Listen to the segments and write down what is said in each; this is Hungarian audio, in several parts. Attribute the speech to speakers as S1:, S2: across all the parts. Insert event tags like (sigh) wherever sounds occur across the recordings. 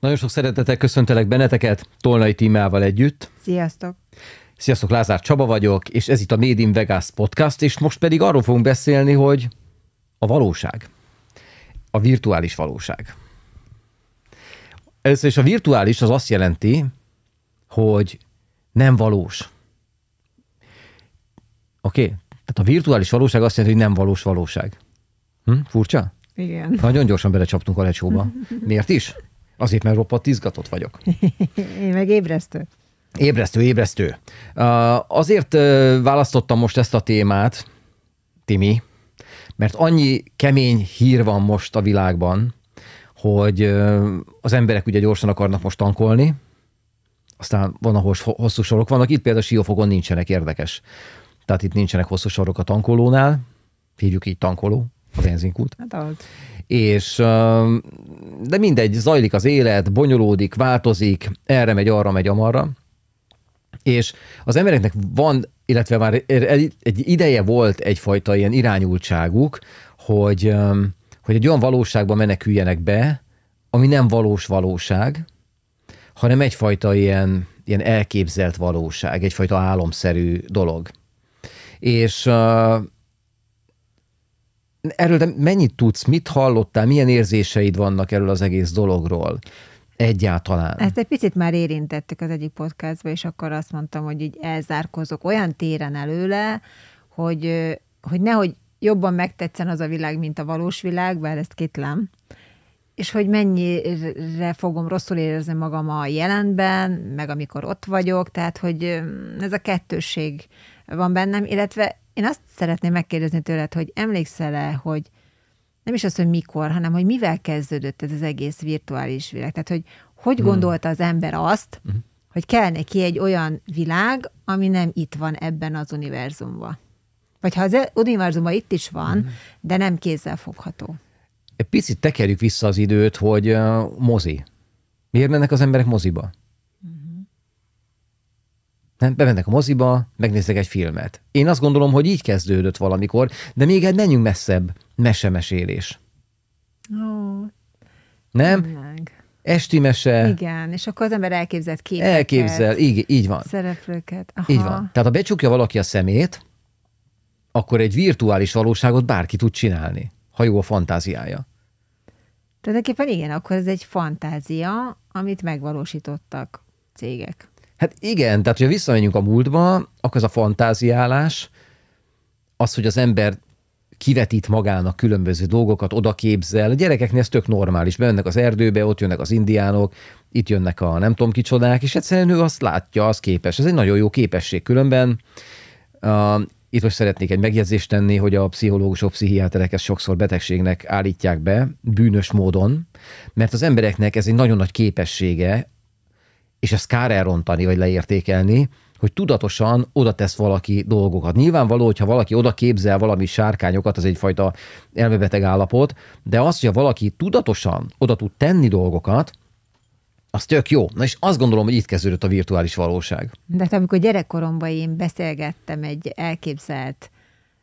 S1: Nagyon sok szeretettel köszöntelek benneteket, Tolnai Tímával együtt.
S2: Sziasztok!
S1: Sziasztok, Lázár Csaba vagyok, és ez itt a Made in Vegas podcast, és most pedig arról fogunk beszélni, hogy a valóság. A virtuális valóság. Először is a virtuális az azt jelenti, hogy nem valós. Oké? Okay? Tehát a virtuális valóság azt jelenti, hogy nem valós valóság. Hm? Furcsa?
S2: Igen.
S1: Nagyon gyorsan belecsaptunk a lecsóba. Miért is? Azért, mert roppant izgatott vagyok. (laughs)
S2: Én meg ébresztő.
S1: Ébresztő, ébresztő. Azért választottam most ezt a témát, Timi, mert annyi kemény hír van most a világban, hogy az emberek ugye gyorsan akarnak most tankolni, aztán van, ahol hosszú sorok vannak, itt például Siófogon nincsenek érdekes. Tehát itt nincsenek hosszú sorok a tankolónál, hívjuk így tankoló, a benzinkút.
S2: Hát az.
S1: És, de mindegy, zajlik az élet, bonyolódik, változik, erre megy, arra megy, amarra. És az embereknek van, illetve már egy ideje volt egyfajta ilyen irányultságuk, hogy, hogy egy olyan valóságba meneküljenek be, ami nem valós valóság, hanem egyfajta ilyen, ilyen elképzelt valóság, egyfajta álomszerű dolog. És uh, erről de mennyit tudsz, mit hallottál, milyen érzéseid vannak erről az egész dologról? Egyáltalán.
S2: Ezt egy picit már érintettük az egyik podcastban, és akkor azt mondtam, hogy így elzárkozok olyan téren előle, hogy, hogy nehogy jobban megtetszen az a világ, mint a valós világ, bár ezt kétlem, és hogy mennyire fogom rosszul érezni magam a jelenben, meg amikor ott vagyok, tehát hogy ez a kettősség van bennem, illetve én azt szeretném megkérdezni tőled, hogy emlékszel-e, hogy nem is az, hogy mikor, hanem hogy mivel kezdődött ez az egész virtuális világ. Tehát, hogy hogy hmm. gondolta az ember azt, hmm. hogy kell neki egy olyan világ, ami nem itt van ebben az univerzumban. Vagy ha az univerzumban itt is van, hmm. de nem kézzel fogható.
S1: Egy picit tekerjük vissza az időt, hogy uh, mozi. Miért mennek az emberek moziba? Nem? Bemennek a moziba, megnéznek egy filmet. Én azt gondolom, hogy így kezdődött valamikor, de még egy menjünk messzebb. Mesemesélés.
S2: Ó,
S1: nem? Tényleg. Esti mese.
S2: Igen, és akkor az ember elképzelt képeket.
S1: Elképzel, így, így van.
S2: Szereplőket. Aha.
S1: Így van. Tehát ha becsukja valaki a szemét, akkor egy virtuális valóságot bárki tud csinálni, ha jó a fantáziája.
S2: Tulajdonképpen igen, akkor ez egy fantázia, amit megvalósítottak cégek.
S1: Hát igen, tehát ha visszamegyünk a múltba, akkor az a fantáziálás, az, hogy az ember kivetít magának különböző dolgokat, oda képzel. A gyerekeknél ez tök normális. Bemennek az erdőbe, ott jönnek az indiánok, itt jönnek a nem tudom kicsodák, és egyszerűen ő azt látja, az képes. Ez egy nagyon jó képesség. Különben uh, itt most szeretnék egy megjegyzést tenni, hogy a pszichológusok, pszichiáterek ezt sokszor betegségnek állítják be, bűnös módon, mert az embereknek ez egy nagyon nagy képessége, és ezt kár elrontani, vagy leértékelni, hogy tudatosan oda tesz valaki dolgokat. Nyilvánvaló, hogyha valaki oda képzel valami sárkányokat, az egyfajta elmebeteg állapot, de az, hogy valaki tudatosan oda tud tenni dolgokat, az tök jó. Na és azt gondolom, hogy itt kezdődött a virtuális valóság.
S2: De hát amikor gyerekkoromban én beszélgettem egy elképzelt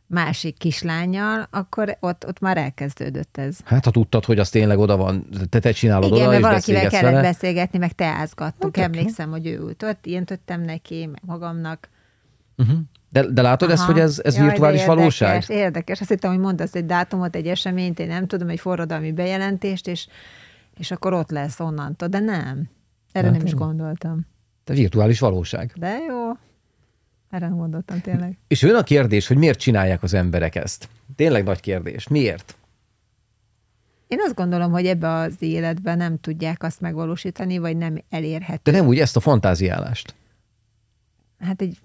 S2: másik kislányjal, akkor ott, ott már elkezdődött ez.
S1: Hát ha tudtad, hogy az tényleg oda van, te, te csinálod
S2: Igen,
S1: oda,
S2: mert
S1: és
S2: valakivel kellett
S1: vele.
S2: beszélgetni, meg teázgattunk. Hát, Emlékszem, hogy ő ült ott, ilyen töttem neki, meg magamnak.
S1: Uh-huh. De, de látod Aha. ezt, hogy ez, ez
S2: Jaj,
S1: virtuális
S2: érdekes,
S1: valóság?
S2: Érdekes. Azt hittem, hogy mondasz egy dátumot, egy eseményt, én nem tudom, egy forradalmi bejelentést, és, és akkor ott lesz onnantól. De nem. Erre hát, nem is gondoltam.
S1: De virtuális valóság.
S2: De jó. Gondoltam tényleg.
S1: És jön a kérdés, hogy miért csinálják az emberek ezt? Tényleg nagy kérdés. Miért?
S2: Én azt gondolom, hogy ebbe az életben nem tudják azt megvalósítani, vagy nem elérhető.
S1: De nem úgy ezt a fantáziálást.
S2: Hát egy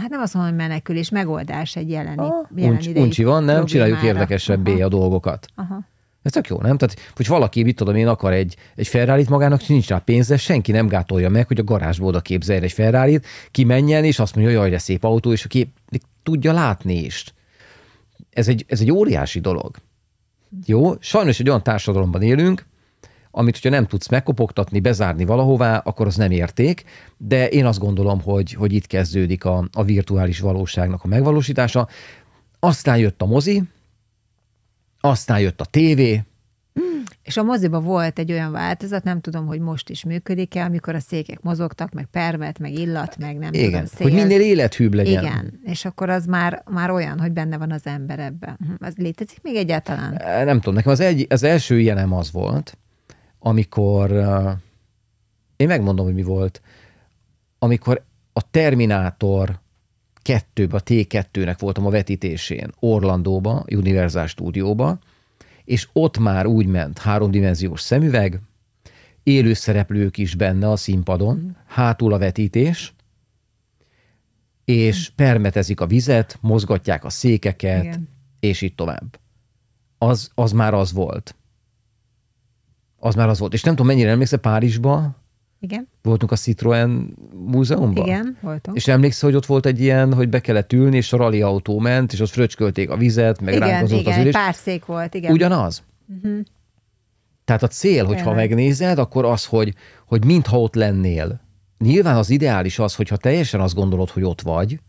S2: Hát nem azt mondom, hogy menekülés, megoldás egy jeleni,
S1: ah, jelen uncs, Uncsi van, nem? Csináljuk érdekesebbé Aha. a dolgokat.
S2: Aha.
S1: Ez tök jó, nem? Tehát, hogy valaki, mit tudom én, akar egy, egy ferrari magának, nincs rá pénze, senki nem gátolja meg, hogy a garázsból oda képzeljen egy ferrari kimenjen, és azt mondja, hogy jaj, de szép autó, és aki tudja látni is. Ez egy, ez egy óriási dolog. Jó? Sajnos egy olyan társadalomban élünk, amit, hogyha nem tudsz megkopogtatni, bezárni valahová, akkor az nem érték, de én azt gondolom, hogy, hogy itt kezdődik a, a virtuális valóságnak a megvalósítása. Aztán jött a mozi, aztán jött a tévé,
S2: És a moziba volt egy olyan változat, nem tudom, hogy most is működik-e, amikor a székek mozogtak, meg permet, meg illat, meg nem
S1: Igen,
S2: tudom, szél.
S1: hogy minél élethűbb legyen.
S2: Igen, és akkor az már, már olyan, hogy benne van az ember ebben. Hm, Az létezik még egyáltalán?
S1: Eh, Nem tudom, nekem az, egy, az első ilyenem az volt, amikor, uh, én megmondom, hogy mi volt, amikor a Terminátor 2 a T2-nek voltam a vetítésén Orlandóba, Universal Stúdióba, és ott már úgy ment háromdimenziós szemüveg, élő szereplők is benne a színpadon, hátul a vetítés, és permetezik a vizet, mozgatják a székeket,
S2: Igen.
S1: és így tovább. Az, az már az volt. Az már az volt. És nem tudom, mennyire emlékszel Párizsba,
S2: Igen?
S1: voltunk a Citroen múzeumban.
S2: Igen, voltunk.
S1: És emlékszel, hogy ott volt egy ilyen, hogy be kellett ülni, és a rally autó ment, és ott fröcskölték a vizet, meg
S2: igen,
S1: ránkozott
S2: igen,
S1: az ülés.
S2: pár szék volt, igen.
S1: Ugyanaz. Uh-huh. Tehát a cél, hogyha
S2: Tényleg.
S1: megnézed, akkor az, hogy, hogy mintha ott lennél. Nyilván az ideális az, hogyha teljesen azt gondolod, hogy ott vagy,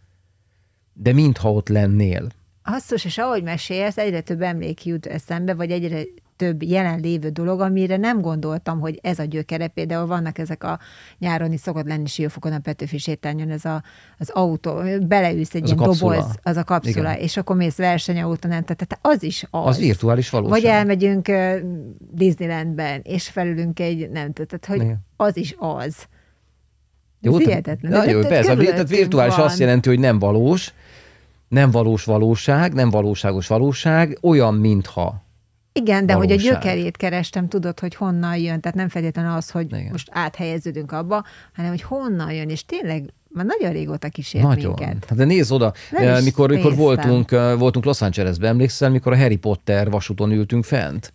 S1: de mintha ott lennél.
S2: Hasznos, és ahogy mesélsz, egyre több emlék jut eszembe, vagy egyre több jelenlévő dolog, amire nem gondoltam, hogy ez a gyökere. Például vannak ezek a nyáron is szokott lenni Siófokon a Petőfi sétányon, ez a, az autó, beleülsz egy
S1: Az
S2: ilyen doboz, az a kapszula,
S1: Igen.
S2: és akkor mész versenyautón, tehát az is az.
S1: Az virtuális valóság.
S2: Vagy elmegyünk Disneylandben, és felülünk egy, nem tehát hogy
S1: Igen.
S2: az is az.
S1: Jó,
S2: Ez
S1: te-
S2: hihetetlen.
S1: Na jó, persze, tehát virtuális
S2: van.
S1: azt jelenti, hogy nem valós, nem valós valóság, nem valóságos valóság, olyan, mintha.
S2: Igen, de hogy a
S1: valóság.
S2: gyökerét kerestem, tudod, hogy honnan jön. Tehát nem feltétlenül az, hogy
S1: Igen.
S2: Most áthelyeződünk abba, hanem hogy honnan jön, és tényleg már nagyon régóta kísért
S1: Nagyon.
S2: minket.
S1: Hát de nézd oda,
S2: Nem
S1: eh, mikor, mikor voltunk, eh, voltunk Los Angelesben, emlékszel, mikor a Harry Potter vasúton ültünk fent?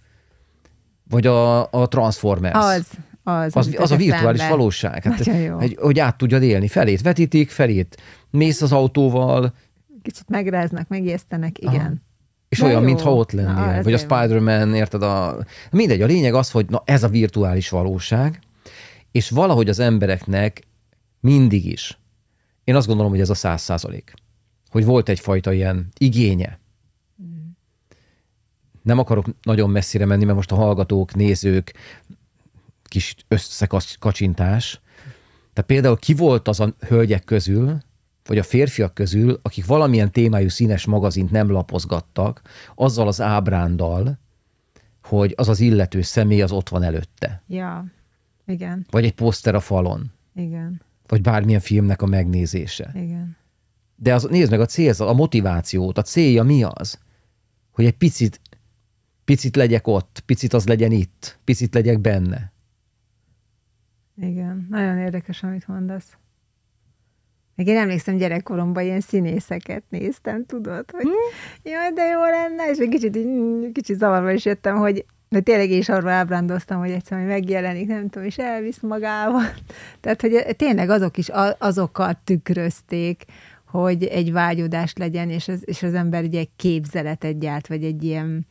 S1: Vagy a, a Transformers?
S2: Az, az,
S1: az, az a virtuális
S2: eszembe.
S1: valóság. Hát. Egy, hogy át tudjad élni. Felét vetítik, felét mész az autóval,
S2: Kicsit megráznak, megijesztenek, igen.
S1: És
S2: Na
S1: olyan,
S2: jó.
S1: mintha ott
S2: Na,
S1: lennél.
S2: ez
S1: Vagy a. Spider-Man, érted? A... Mindegy, a lényeg az, hogy na, ez a virtuális valóság, és valahogy az embereknek mindig is, én azt gondolom, hogy ez a száz százalék, hogy volt egyfajta ilyen igénye. Nem akarok nagyon messzire menni, mert most a hallgatók, nézők, kis összekacsintás. Tehát például ki volt az a hölgyek közül, vagy a férfiak közül, akik valamilyen témájú színes magazint nem lapozgattak, azzal az ábrándal, hogy az az illető személy az ott van előtte.
S2: Ja, igen,
S1: Vagy egy poszter a falon.
S2: igen,
S1: Vagy bármilyen filmnek a megnézése.
S2: igen.
S1: De az, nézd meg a cél, a motivációt, a célja mi az? Hogy egy picit, picit legyek ott, picit az legyen itt, picit legyek benne.
S2: Igen, nagyon érdekes, amit mondasz. Még én emlékszem gyerekkoromban ilyen színészeket néztem, tudod, hogy jaj, de jó lenne, és egy kicsit, kicsit zavarba is jöttem, hogy de tényleg én is arról ábrándoztam, hogy egyszer majd megjelenik, nem tudom, és elvisz magával. (laughs) Tehát, hogy tényleg azok is azokat tükrözték, hogy egy vágyódás legyen, és az, és az ember ugye egy képzeletet gyárt, vagy egy ilyen,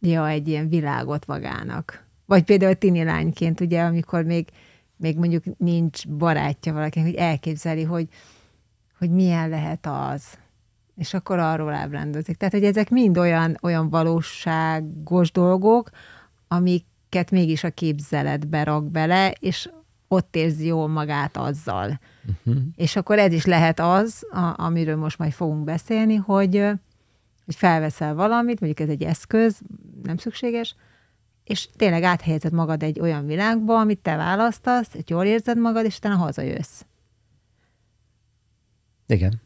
S2: ja, egy ilyen világot magának. Vagy például tini lányként, ugye, amikor még, még mondjuk nincs barátja valakinek, hogy elképzeli, hogy, hogy milyen lehet az. És akkor arról ábrándozik. Tehát, hogy ezek mind olyan, olyan valóságos dolgok, amiket mégis a képzeletbe rak bele, és ott érzi jól magát azzal. Uh-huh. És akkor ez is lehet az, a, amiről most majd fogunk beszélni, hogy, hogy felveszel valamit, mondjuk ez egy eszköz, nem szükséges, és tényleg áthelyezed magad egy olyan világba, amit te választasz, hogy jól érzed magad, és utána hazajössz.
S1: Igen.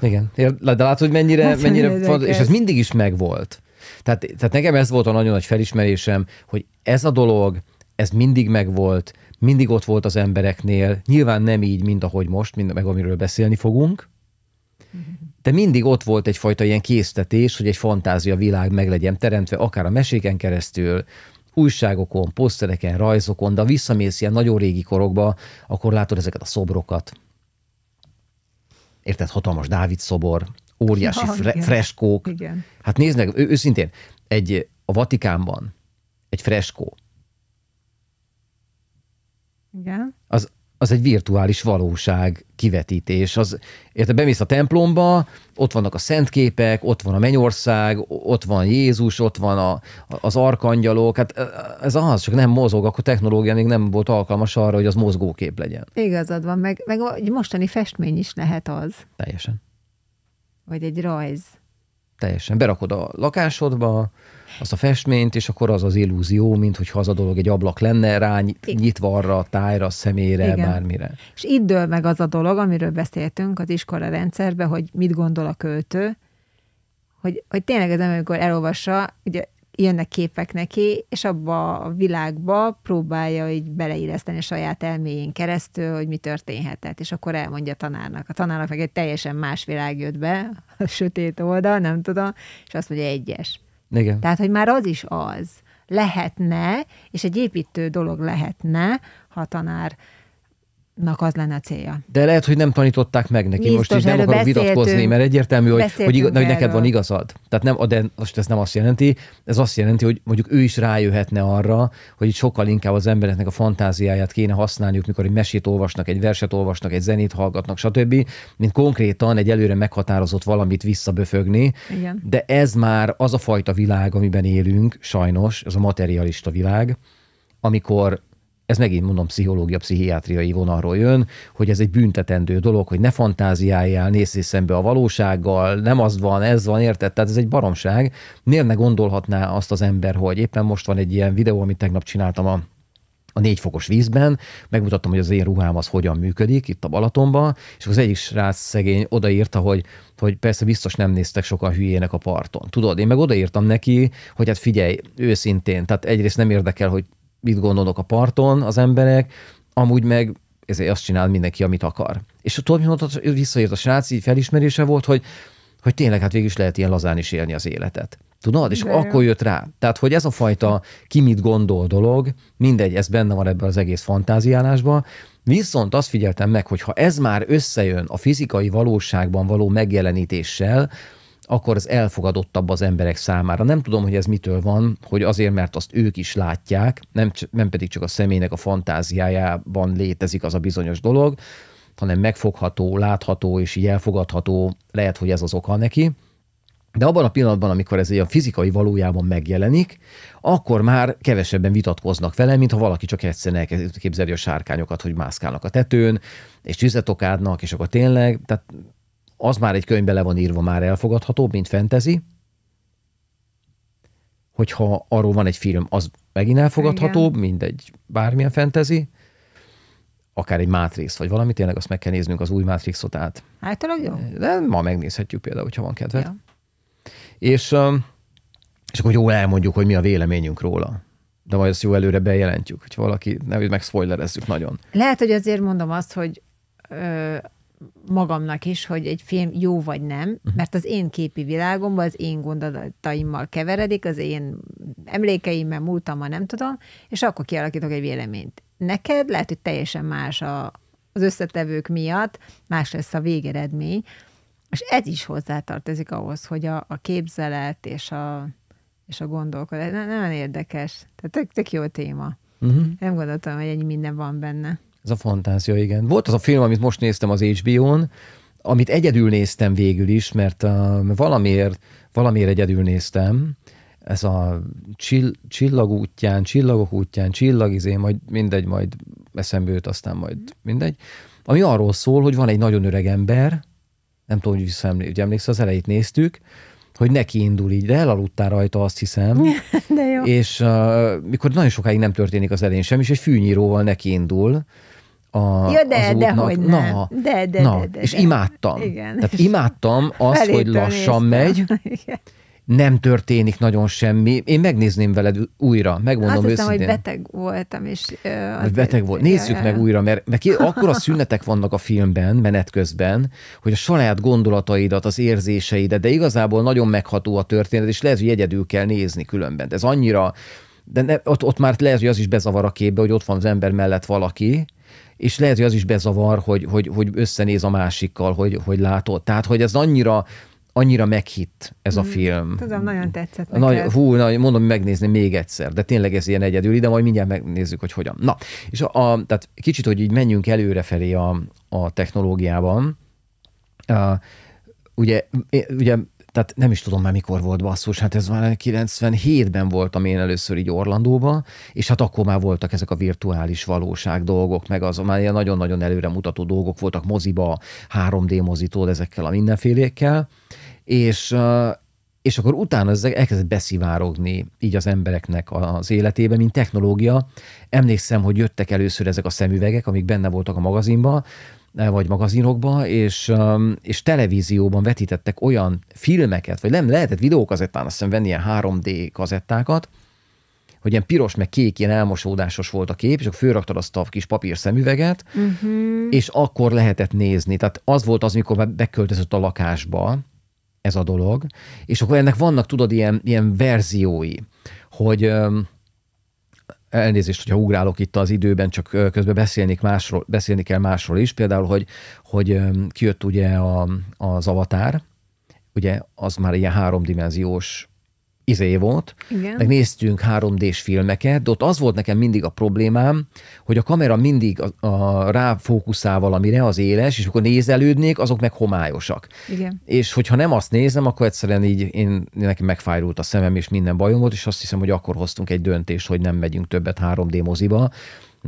S1: Igen. De látod, hogy mennyire,
S2: Nagyon
S1: mennyire
S2: érdekes.
S1: fontos, és ez mindig is megvolt. Tehát, tehát nekem ez volt a nagyon nagy felismerésem, hogy ez a dolog, ez mindig megvolt, mindig ott volt az embereknél, nyilván nem így, mint ahogy most, mint meg amiről beszélni fogunk, de mindig ott volt egyfajta ilyen késztetés, hogy egy fantázia világ meg legyen teremtve, akár a meséken keresztül, újságokon, posztereken, rajzokon, de ha visszamész ilyen nagyon régi korokba, akkor látod ezeket a szobrokat. Érted? Hatalmas Dávid szobor, óriási
S2: Ja,
S1: fre-
S2: igen.
S1: freskók.
S2: Igen.
S1: Hát nézd meg, ő, őszintén, egy, a Vatikánban egy freskó,
S2: Igen.
S1: az az egy virtuális valóság kivetítés. Az, érte, bemész a templomba, ott vannak a szentképek, ott van a mennyország, ott van Jézus, ott van a, az arkangyalok, hát ez az, csak nem mozog, akkor technológia még nem volt alkalmas arra, hogy az mozgókép legyen.
S2: Igazad van, meg, meg egy mostani festmény is lehet az.
S1: Teljesen.
S2: Vagy egy rajz.
S1: Teljesen. Berakod a lakásodba, azt a festményt, és akkor az az illúzió, mint hogyha az a dolog egy ablak lenne rá, nyitva arra a tájra, a szemére, Igen. bármire.
S2: És itt dől meg az a dolog, amiről beszéltünk az iskola rendszerben, hogy mit gondol a költő, hogy, hogy tényleg az ember, amikor elolvassa, ugye jönnek képek neki, és abba a világba próbálja így beleilleszteni a saját elméjén keresztül, hogy mi történhetett, és akkor elmondja a tanárnak. A tanárnak meg egy teljesen más világ jött be, a sötét oldal, nem tudom, és azt mondja egyes.
S1: Igen.
S2: Tehát, hogy már az is az lehetne, és egy építő dolog lehetne, ha a tanár az lenne a célja.
S1: De lehet, hogy nem tanították meg neki. Biztos, most is nem akarok vitatkozni, mert egyértelmű, hogy, hogy, igaz, hogy neked van igazad. Tehát nem, de most ez nem azt jelenti, ez azt jelenti, hogy mondjuk ő is rájöhetne arra, hogy itt sokkal inkább az embereknek a fantáziáját kéne használniuk, mikor egy mesét olvasnak, egy verset olvasnak, egy zenét hallgatnak, stb., mint konkrétan egy előre meghatározott valamit visszaböfögni.
S2: Igen.
S1: De ez már az a fajta világ, amiben élünk, sajnos, ez a materialista világ, amikor ez megint mondom pszichológia, pszichiátriai vonalról jön, hogy ez egy büntetendő dolog, hogy ne fantáziáljál, nézzél szembe a valósággal, nem az van, ez van, érted? Tehát ez egy baromság. Miért ne gondolhatná azt az ember, hogy éppen most van egy ilyen videó, amit tegnap csináltam a a négy fokos vízben, megmutattam, hogy az én ruhám az hogyan működik itt a Balatonban, és az egyik srác szegény odaírta, hogy, hogy persze biztos nem néztek sokan hülyének a parton. Tudod, én meg odaírtam neki, hogy hát figyelj, őszintén, tehát egyrészt nem érdekel, hogy mit gondolnak a parton az emberek, amúgy meg ezért azt csinál mindenki, amit akar. És tudod, mi mondta, visszajött a srác, így felismerése volt, hogy, hogy tényleg hát végül is lehet ilyen lazán is élni az életet. Tudod? És De akkor jött rá. Tehát, hogy ez a fajta ki mit gondol dolog, mindegy, ez benne van ebben az egész fantáziálásban, Viszont azt figyeltem meg, hogy ha ez már összejön a fizikai valóságban való megjelenítéssel, akkor az elfogadottabb az emberek számára. Nem tudom, hogy ez mitől van, hogy azért, mert azt ők is látják, nem, nem pedig csak a személynek a fantáziájában létezik az a bizonyos dolog, hanem megfogható, látható és így elfogadható, lehet, hogy ez az oka neki. De abban a pillanatban, amikor ez a fizikai valójában megjelenik, akkor már kevesebben vitatkoznak vele, mint ha valaki csak egyszerűen elképzeli a sárkányokat, hogy mászkálnak a tetőn, és tüzetokádnak, és akkor tényleg, tehát az már egy könyvbe le van írva, már elfogadható, mint fentezi. Hogyha arról van egy film, az megint elfogadható, Igen. mint egy bármilyen fentezi. Akár egy Matrix, vagy valami, tényleg azt meg kell néznünk az új Matrixot át.
S2: Általában jó.
S1: De ma megnézhetjük például, hogyha van kedved. Ja. És, és akkor jó elmondjuk, hogy mi a véleményünk róla. De majd ezt jó előre bejelentjük, hogy valaki, ne megszpoilerezzük nagyon.
S2: Lehet, hogy azért mondom azt, hogy ö, magamnak is, hogy egy film jó vagy nem, uh-huh. mert az én képi világomban, az én gondolataimmal keveredik, az én emlékeimmel, múltammal nem tudom, és akkor kialakítok egy véleményt. Neked lehet, hogy teljesen más a, az összetevők miatt, más lesz a végeredmény, és ez is hozzátartozik ahhoz, hogy a, a képzelet és a, és a gondolkodás nagyon érdekes. Tehát tök, tök jó téma. Uh-huh. Nem gondoltam, hogy ennyi minden van benne.
S1: Ez a fantázia, igen. Volt az a film, amit most néztem az HBO-n, amit egyedül néztem végül is, mert uh, valamiért, valamiért egyedül néztem. Ez a csill, csillag útján, csillagok útján, csillagizé, majd mindegy, majd eszembe jut, aztán majd mindegy. Ami arról szól, hogy van egy nagyon öreg ember, nem tudom, hogy visszaemlékszel, az elejét néztük, hogy neki indul így, de elaludtál rajta, azt hiszem. (laughs)
S2: De jó.
S1: És uh, mikor nagyon sokáig nem történik az elején sem, és egy fűnyíróval neki indul,
S2: a, ja, de, az útnak. de hogy nem. Na, de, de,
S1: na,
S2: de, de,
S1: és
S2: de.
S1: imádtam. Igen. Tehát imádtam azt, Felétől hogy lassan néztem. megy, (laughs) Igen. nem történik nagyon semmi. Én megnézném veled újra, megmondom Azt hiszem,
S2: őszintén. hogy beteg voltam, és...
S1: Uh, beteg volt. Nézzük meg újra, mert, mert (laughs) akkor a szünetek vannak a filmben, menet közben, hogy a saját gondolataidat, az érzéseidet, de igazából nagyon megható a történet, és lehet, hogy egyedül kell nézni különben. De ez annyira de ne, ott, ott már lehet, hogy az is bezavar a képbe, hogy ott van az ember mellett valaki, és lehet, hogy az is bezavar, hogy, hogy, hogy összenéz a másikkal, hogy, hogy látod. Tehát, hogy ez annyira, annyira meghitt ez a film.
S2: Tudom, nagyon tetszett
S1: Nagy,
S2: neked.
S1: hú, na, mondom, megnézni még egyszer, de tényleg ez ilyen egyedüli, de majd mindjárt megnézzük, hogy hogyan. Na, és a, a, tehát kicsit, hogy így menjünk előrefelé a, a technológiában. A, ugye, ugye, tehát nem is tudom már mikor volt basszus, hát ez már 97-ben voltam én először így Orlandóba, és hát akkor már voltak ezek a virtuális valóság dolgok, meg az már ilyen nagyon-nagyon előremutató dolgok voltak moziba, 3D mozitól ezekkel a mindenfélékkel, és, és akkor utána ez elkezdett beszivárogni így az embereknek az életébe, mint technológia. Emlékszem, hogy jöttek először ezek a szemüvegek, amik benne voltak a magazinban, vagy magazinokba, és, um, és televízióban vetítettek olyan filmeket, vagy nem lehetett videókazettán azt hiszem venni ilyen 3D kazettákat, hogy ilyen piros, meg kék, ilyen elmosódásos volt a kép, és akkor fölraktad azt a kis papír szemüveget, uh-huh. és akkor lehetett nézni. Tehát az volt az, mikor beköltözött a lakásba ez a dolog, és akkor ennek vannak, tudod, ilyen, ilyen verziói, hogy um, elnézést, hogyha ugrálok itt az időben, csak közben beszélni, másról, beszélni kell másról is, például, hogy, hogy kijött ugye a, az avatár, ugye az már ilyen háromdimenziós izé volt, Igen. meg néztünk 3D-s filmeket, de ott az volt nekem mindig a problémám, hogy a kamera mindig a, a ráfókuszál valamire, az éles, és akkor nézelődnék, azok meg homályosak.
S2: Igen.
S1: És hogyha nem azt nézem, akkor egyszerűen így én, nekem megfájult a szemem, és minden bajom volt, és azt hiszem, hogy akkor hoztunk egy döntést, hogy nem megyünk többet 3D moziba,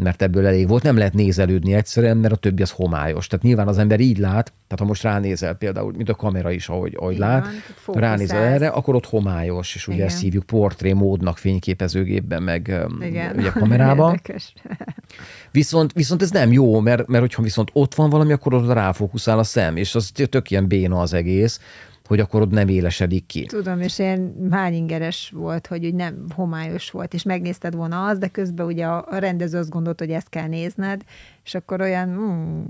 S1: mert ebből elég volt. Nem lehet nézelődni egyszerűen, mert a többi az homályos. Tehát nyilván az ember így lát, tehát ha most ránézel például, mint a kamera is, ahogy, ahogy Igen, lát, ránézel erre, akkor ott homályos, és ugye Igen. ezt hívjuk portré módnak fényképezőgépben, meg Igen. ugye kamerában. (laughs) viszont, viszont ez nem jó, mert, mert hogyha viszont ott van valami, akkor ott ráfókuszál a szem, és az tök ilyen béna az egész hogy akkor ott nem élesedik ki.
S2: Tudom, és ilyen hány ingeres volt, hogy úgy nem homályos volt, és megnézted volna az, de közben ugye a rendező azt gondolt, hogy ezt kell nézned, és akkor olyan... Mm.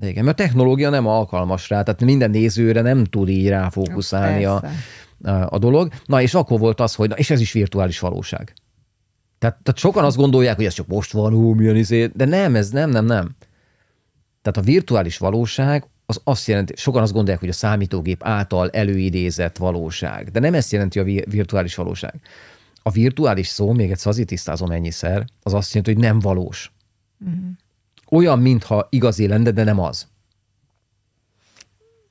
S1: Igen, mert a technológia nem alkalmas rá, tehát minden nézőre nem tud így ráfókuszálni a, a dolog. Na, és akkor volt az, hogy, na, és ez is virtuális valóság. Tehát, tehát sokan azt gondolják, hogy ez csak most van, hú, milyen izé, de nem, ez nem, nem, nem. Tehát a virtuális valóság az azt jelenti, sokan azt gondolják, hogy a számítógép által előidézett valóság, de nem ezt jelenti a virtuális valóság. A virtuális szó, még egyszer azért tisztázom ennyiszer, az azt jelenti, hogy nem valós. Uh-huh. Olyan, mintha igazi lenne, de nem az.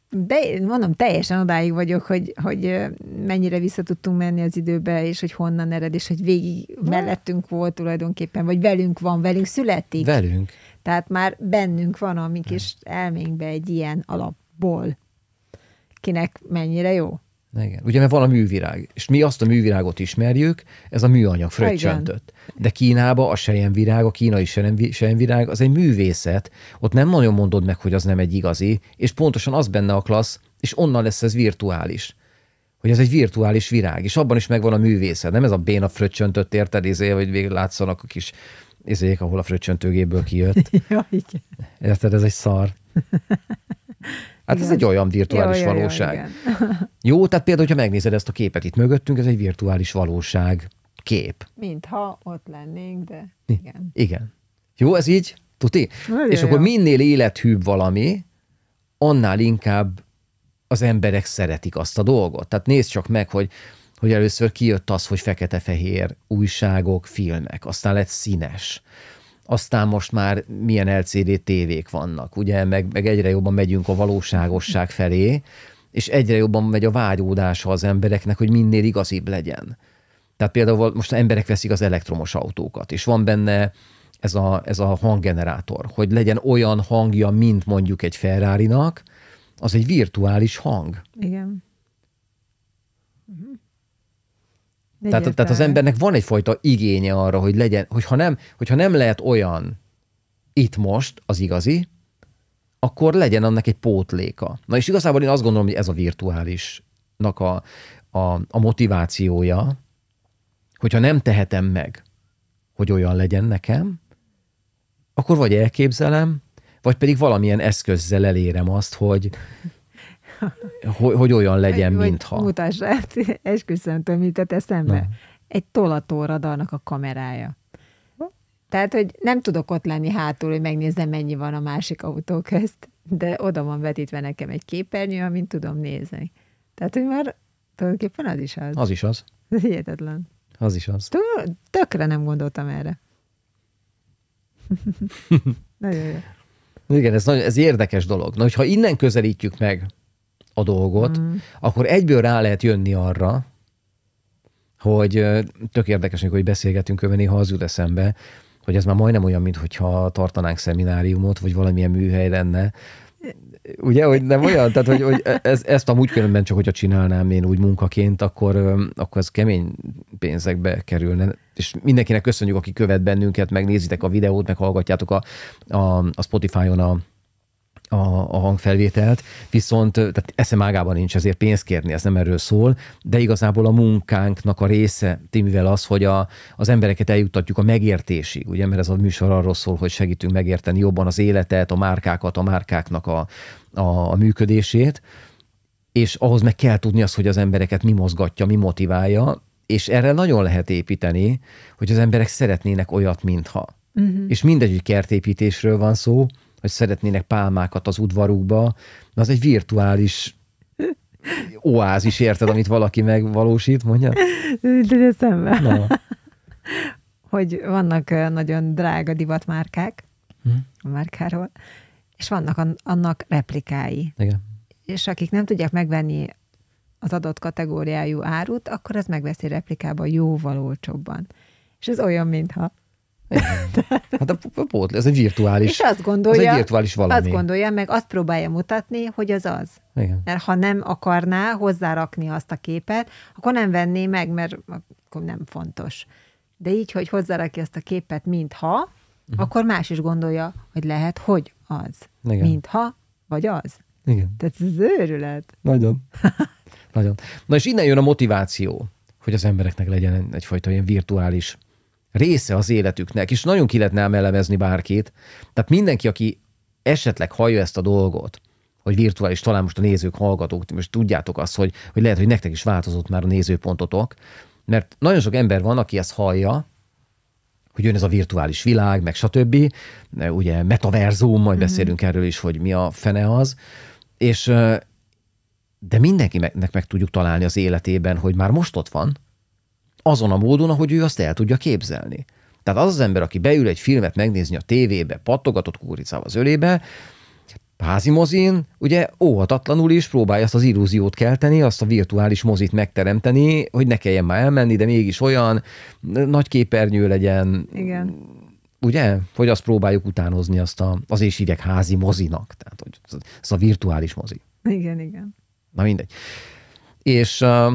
S2: De mondom, teljesen odáig vagyok, hogy, hogy mennyire vissza tudtunk menni az időbe, és hogy honnan ered, és hogy végig mellettünk volt tulajdonképpen, vagy velünk van, velünk születik.
S1: Velünk.
S2: Tehát már bennünk van a mi kis elménkbe egy ilyen alapból. Kinek mennyire jó?
S1: Igen. Ugye, mert van a művirág, és mi azt a művirágot ismerjük, ez a műanyag fröccsöntött. De Kínába a sejemvirág, a kínai sejemvirág, az egy művészet, ott nem nagyon mondod meg, hogy az nem egy igazi, és pontosan az benne a klassz, és onnan lesz ez virtuális hogy ez egy virtuális virág, és abban is megvan a művészet. Nem ez a béna fröccsöntött, érted, izé, hogy végül látszanak a kis izék, ahol a fröccsöntőgéből kijött. (laughs)
S2: ja, igen.
S1: Érted, ez egy szar. Hát igen. ez egy olyan virtuális jó, valóság. Jó, (laughs) jó, tehát például, hogyha megnézed ezt a képet itt mögöttünk, ez egy virtuális valóság kép.
S2: Mintha ott lennénk, de igen.
S1: Igen. Jó, ez így? Tuti? Nagyon És jó. akkor minél élethűbb valami, annál inkább az emberek szeretik azt a dolgot. Tehát nézd csak meg, hogy hogy először kijött az, hogy fekete-fehér újságok, filmek, aztán lett színes, aztán most már milyen LCD tévék vannak, ugye, meg, meg egyre jobban megyünk a valóságosság felé, és egyre jobban megy a vágyódása az embereknek, hogy minél igazibb legyen. Tehát például most emberek veszik az elektromos autókat, és van benne ez a, ez a hanggenerátor, hogy legyen olyan hangja, mint mondjuk egy ferrari az egy virtuális hang.
S2: Igen.
S1: Tehát, tehát az embernek van egyfajta igénye arra, hogy legyen, hogyha nem, hogyha nem lehet olyan itt most az igazi, akkor legyen annak egy pótléka. Na és igazából én azt gondolom, hogy ez a virtuálisnak a, a, a motivációja, hogyha nem tehetem meg, hogy olyan legyen nekem, akkor vagy elképzelem, vagy pedig valamilyen eszközzel elérem azt, hogy (laughs) hogy, hogy olyan legyen, vagy, mintha.
S2: Mutasd rá, esküszöm, mit eszembe. Na. Egy tolatóradarnak a kamerája. Tehát, hogy nem tudok ott lenni hátul, hogy megnézem, mennyi van a másik autó közt, de oda van vetítve nekem egy képernyő, amint tudom nézni. Tehát, hogy már tulajdonképpen az is az.
S1: Az is az.
S2: Ez (laughs) hihetetlen.
S1: Az is az.
S2: Tö- Tökre nem gondoltam erre. (laughs) Nagyon jó.
S1: Igen, ez, nagyon, ez érdekes dolog. Na, hogyha innen közelítjük meg a dolgot, mm. akkor egyből rá lehet jönni arra, hogy tök érdekes, amikor hogy beszélgetünk, hogy néha az jut eszembe, hogy ez már majdnem olyan, mintha tartanánk szemináriumot, vagy valamilyen műhely lenne. Ugye, hogy nem olyan? Tehát, hogy, hogy ez, ezt amúgy különben csak, hogyha csinálnám én úgy munkaként, akkor, akkor ez kemény pénzekbe kerülne. És mindenkinek köszönjük, aki követ bennünket, megnézitek a videót, meg hallgatjátok a, a, a Spotify-on a, a, a hangfelvételt, viszont tehát eszem ágában nincs ezért pénzt kérni, ez nem erről szól, de igazából a munkánknak a része, Timivel az, hogy a, az embereket eljuttatjuk a megértésig, ugye, mert ez a műsor arról szól, hogy segítünk megérteni jobban az életet, a márkákat, a márkáknak a, a, a működését, és ahhoz meg kell tudni azt, hogy az embereket mi mozgatja, mi motiválja, és erre nagyon lehet építeni, hogy az emberek szeretnének olyat, mintha. Uh-huh. És mindegy, hogy kertépítésről van szó, hogy szeretnének pálmákat az udvarukba, az egy virtuális oázis, érted, amit valaki megvalósít, mondja?
S2: De eszembe.
S1: Na.
S2: hogy vannak nagyon drága divatmárkák
S1: Hm.
S2: a márkáról, és vannak an- annak replikái.
S1: Igen.
S2: És akik nem tudják megvenni az adott kategóriájú árut, akkor az megveszi replikába jóval olcsóbban. És ez olyan, mintha.
S1: Hát a p- pót, ez egy virtuális,
S2: És azt gondolja,
S1: egy virtuális valami.
S2: azt gondolja, meg azt próbálja mutatni, hogy az az.
S1: Igen.
S2: Mert ha nem akarná hozzárakni azt a képet, akkor nem venné meg, mert akkor nem fontos. De így, hogy hozzárakja azt a képet, mintha, uh-huh. akkor más is gondolja, hogy lehet, hogy az.
S1: Igen.
S2: Mintha, vagy az.
S1: Igen.
S2: Tehát ez őrület.
S1: Nagyon. (laughs) Nagyon. Na és innen jön a motiváció, hogy az embereknek legyen egyfajta ilyen virtuális része az életüknek, és nagyon ki lehetne elemezni bárkit. Tehát mindenki, aki esetleg hallja ezt a dolgot, hogy virtuális, talán most a nézők, hallgatók, most tudjátok azt, hogy, hogy lehet, hogy nektek is változott már a nézőpontotok, mert nagyon sok ember van, aki ezt hallja, hogy jön ez a virtuális világ, meg stb. Ugye metaverzum, majd beszélünk erről is, hogy mi a fene az. És de mindenkinek meg tudjuk találni az életében, hogy már most ott van, azon a módon, ahogy ő azt el tudja képzelni. Tehát az az ember, aki beül egy filmet megnézni a tévébe, pattogatott kukoricával az ölébe, házi mozin, ugye óhatatlanul is próbálja azt az illúziót kelteni, azt a virtuális mozit megteremteni, hogy ne kelljen már elmenni, de mégis olyan nagy képernyő legyen,
S2: Igen.
S1: ugye? Hogy azt próbáljuk utánozni, azt a, az is hívják házi mozinak, tehát hogy az a virtuális mozi.
S2: Igen, igen.
S1: Na mindegy. És, uh,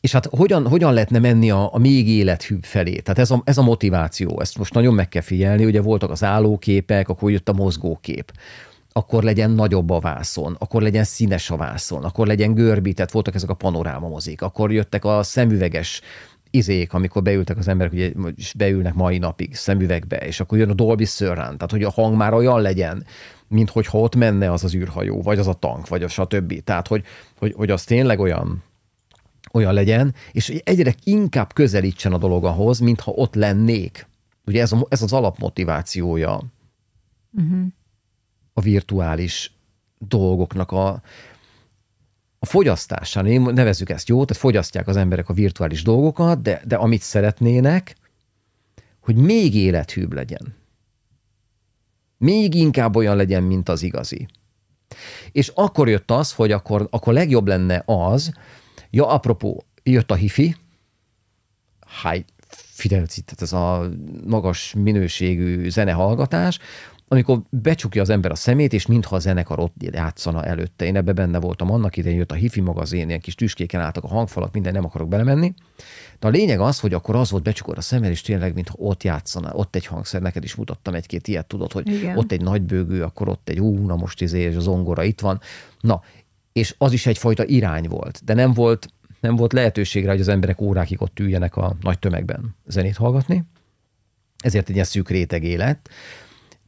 S1: és hát hogyan, hogyan lehetne menni a, a még élethűbb felé? Tehát ez a, ez a motiváció, ezt most nagyon meg kell figyelni, ugye voltak az állóképek, akkor jött a mozgókép akkor legyen nagyobb a vászon, akkor legyen színes a vászon, akkor legyen görbített, voltak ezek a panoráma mozik, akkor jöttek a szemüveges izék, amikor beültek az emberek, ugye és beülnek mai napig szemüvegbe, és akkor jön a Dolby Surround, tehát hogy a hang már olyan legyen, mint hogyha ott menne az az űrhajó, vagy az a tank, vagy a stb. Tehát, hogy, hogy, hogy az tényleg olyan, olyan legyen, és hogy egyre inkább közelítsen a dolog ahhoz, mintha ott lennék. Ugye ez, a, ez az alapmotivációja
S2: Uh-huh.
S1: a virtuális dolgoknak a, a fogyasztásán. Én nevezzük ezt jó, tehát fogyasztják az emberek a virtuális dolgokat, de, de amit szeretnének, hogy még élethűbb legyen. Még inkább olyan legyen, mint az igazi. És akkor jött az, hogy akkor, akkor legjobb lenne az, ja, apropó, jött a hifi, high fidelity, tehát ez a magas minőségű zenehallgatás, amikor becsukja az ember a szemét, és mintha a zenekar ott játszana előtte. Én ebbe benne voltam annak idején, jött a hifi magazin, ilyen kis tüskéken álltak a hangfalak, minden nem akarok belemenni. De a lényeg az, hogy akkor az volt becsukod a szemed, és tényleg, mintha ott játszana, ott egy hangszer, neked is mutattam egy-két ilyet, tudod, hogy
S2: Igen.
S1: ott egy nagy bőgő, akkor ott egy ú, na most izé, és a zongora itt van. Na, és az is egyfajta irány volt, de nem volt, nem volt lehetőségre, hogy az emberek órákig ott üljenek a nagy tömegben zenét hallgatni. Ezért egy ilyen szűk réteg élet.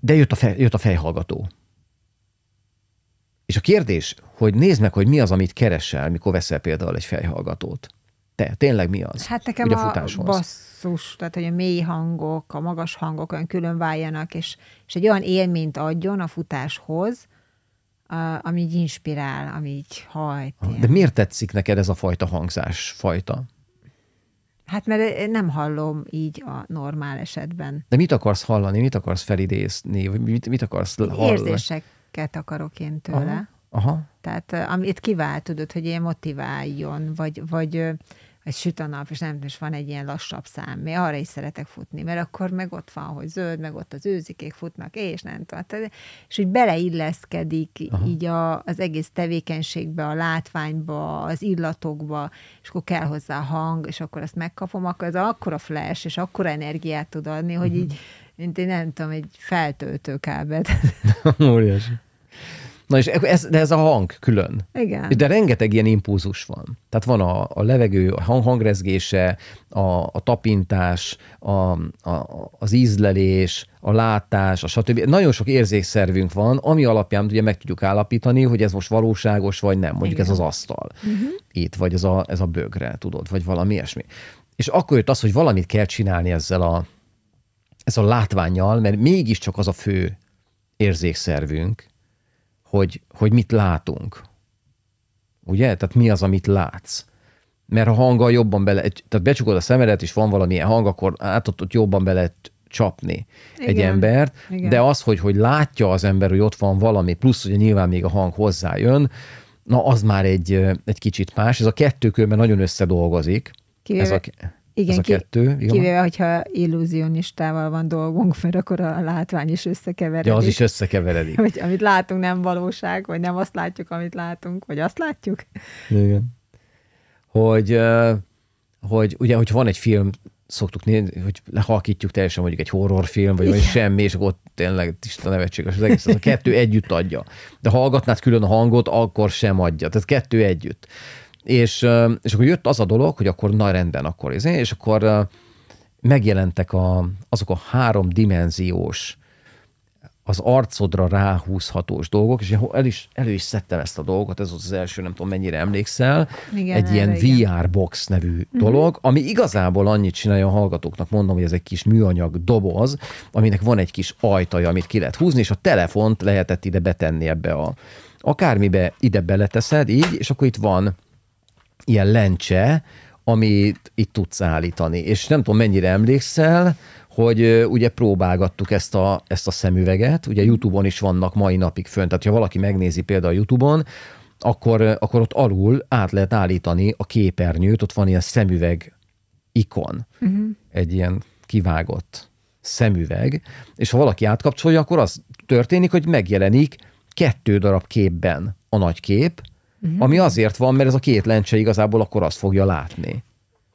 S1: De jött a, fej, jött a fejhallgató. És a kérdés, hogy nézd meg, hogy mi az, amit keresel, mikor veszel például egy fejhallgatót. Te, tényleg mi az?
S2: Hát nekem
S1: Ugye
S2: a,
S1: futáshoz.
S2: basszus, tehát hogy a mély hangok, a magas hangok olyan külön váljanak, és, és egy olyan élményt adjon a futáshoz, a, ami így inspirál, ami így hajt.
S1: Ah,
S2: ilyen.
S1: De miért tetszik neked ez a fajta hangzás fajta?
S2: Hát mert nem hallom így a normál esetben.
S1: De mit akarsz hallani, mit akarsz felidézni, vagy mit, mit akarsz hallani?
S2: Érzéseket akarok én tőle.
S1: Aha. Aha.
S2: Tehát ö, amit kivált, tudod, hogy ilyen motiváljon, vagy, vagy, ö, vagy süt a nap, és nem és van egy ilyen lassabb szám. Még arra is szeretek futni, mert akkor meg ott van, hogy zöld, meg ott az őzikék futnak, és nem tudom. És úgy beleilleszkedik Aha. így a, az egész tevékenységbe, a látványba, az illatokba, és akkor kell hozzá a hang, és akkor ezt megkapom, akkor ez akkora flash, és akkora energiát tud adni, hogy így, mint én nem tudom, egy feltöltőkábelt. (laughs)
S1: Óriási. Na és ez, de ez a hang külön.
S2: Igen.
S1: De rengeteg ilyen impulzus van. Tehát van a, a levegő, a hang, hangrezgése, a, a tapintás, a, a, az ízlelés, a látás, a stb. Nagyon sok érzékszervünk van, ami alapján ugye meg tudjuk állapítani, hogy ez most valóságos, vagy nem. Mondjuk
S2: Igen.
S1: ez az asztal. Uh-huh. Itt, vagy ez a, ez a bögre, tudod, vagy valami ilyesmi. És akkor jött az, hogy valamit kell csinálni ezzel a, ezzel a látványjal, mert mégiscsak az a fő érzékszervünk, hogy, hogy mit látunk. Ugye? Tehát mi az, amit látsz? Mert a hanggal jobban bele, tehát becsukod a szemedet, és van valamilyen hang, akkor át ott jobban bele csapni Igen. egy embert,
S2: Igen.
S1: de az, hogy, hogy látja az ember, hogy ott van valami, plusz ugye nyilván még a hang hozzájön, na az már egy, egy kicsit más. Ez a kettő körben nagyon összedolgozik.
S2: Kivéve,
S1: Ez a,
S2: igen,
S1: ez a
S2: ki-
S1: kettő. Igen.
S2: Kivéve, hogyha illúzionistával van dolgunk, mert akkor a látvány is összekeveredik.
S1: Ja, az is összekeveredik. (laughs)
S2: Hogy amit látunk nem valóság, vagy nem azt látjuk, amit látunk, vagy azt látjuk.
S1: Igen. Hogy, hogy ugye, hogyha van egy film, szoktuk nézni, hogy lehalkítjuk teljesen mondjuk egy horrorfilm, vagy, vagy semmi, és akkor ott tényleg tiszta nevetséges az egész. Az a kettő együtt adja. De ha hallgatnád külön a hangot, akkor sem adja. Tehát kettő együtt. És, és akkor jött az a dolog, hogy akkor na rendben, akkor ez, és akkor megjelentek a, azok a háromdimenziós az arcodra ráhúzhatós dolgok, és el is, elő is szedtem ezt a dolgot, ez az első, nem tudom mennyire emlékszel,
S2: Igen,
S1: egy ilyen
S2: igen.
S1: VR box nevű dolog, ami igazából annyit csinálja a hallgatóknak, mondom, hogy ez egy kis műanyag doboz, aminek van egy kis ajtaja, amit ki lehet húzni, és a telefont lehetett ide betenni ebbe a akármibe ide beleteszed, így, és akkor itt van ilyen lencse, amit itt tudsz állítani. És nem tudom, mennyire emlékszel, hogy ugye próbálgattuk ezt a, ezt a szemüveget, ugye YouTube-on is vannak mai napig fönt, tehát ha valaki megnézi például YouTube-on, akkor, akkor ott alul át lehet állítani a képernyőt, ott van ilyen szemüveg ikon, uh-huh. egy ilyen kivágott szemüveg, és ha valaki átkapcsolja, akkor az történik, hogy megjelenik kettő darab képben a nagy kép, uh-huh. ami azért van, mert ez a két lencse igazából akkor azt fogja látni.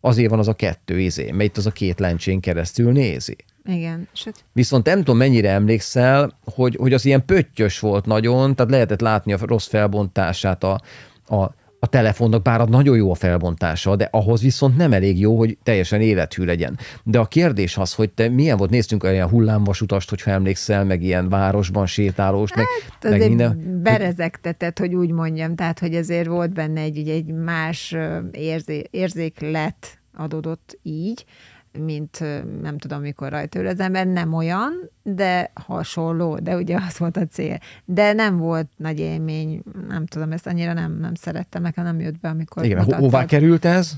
S1: Azért van az a kettő izé, mert itt az a két lencsén keresztül nézi.
S2: Igen. Hát
S1: Viszont nem tudom, mennyire emlékszel, hogy, hogy az ilyen pöttyös volt nagyon, tehát lehetett látni a rossz felbontását a, a, a telefonnak, bár nagyon jó a felbontása, de ahhoz viszont nem elég jó, hogy teljesen élethű legyen. De a kérdés az, hogy te milyen volt, néztünk olyan hullámvasutast, hogyha emlékszel, meg ilyen városban sétálós, meg,
S2: Hát
S1: meg
S2: azért
S1: minden.
S2: berezegtetett, hogy úgy mondjam, tehát hogy azért volt benne egy, egy más érzé, érzéklet adódott így, mint nem tudom, mikor rajta ül az ember, nem olyan, de hasonló, de ugye az volt a cél. De nem volt nagy élmény, nem tudom, ezt annyira nem, nem szerettem, nekem nem jött be, amikor
S1: Igen,
S2: mutattad.
S1: hová került ez?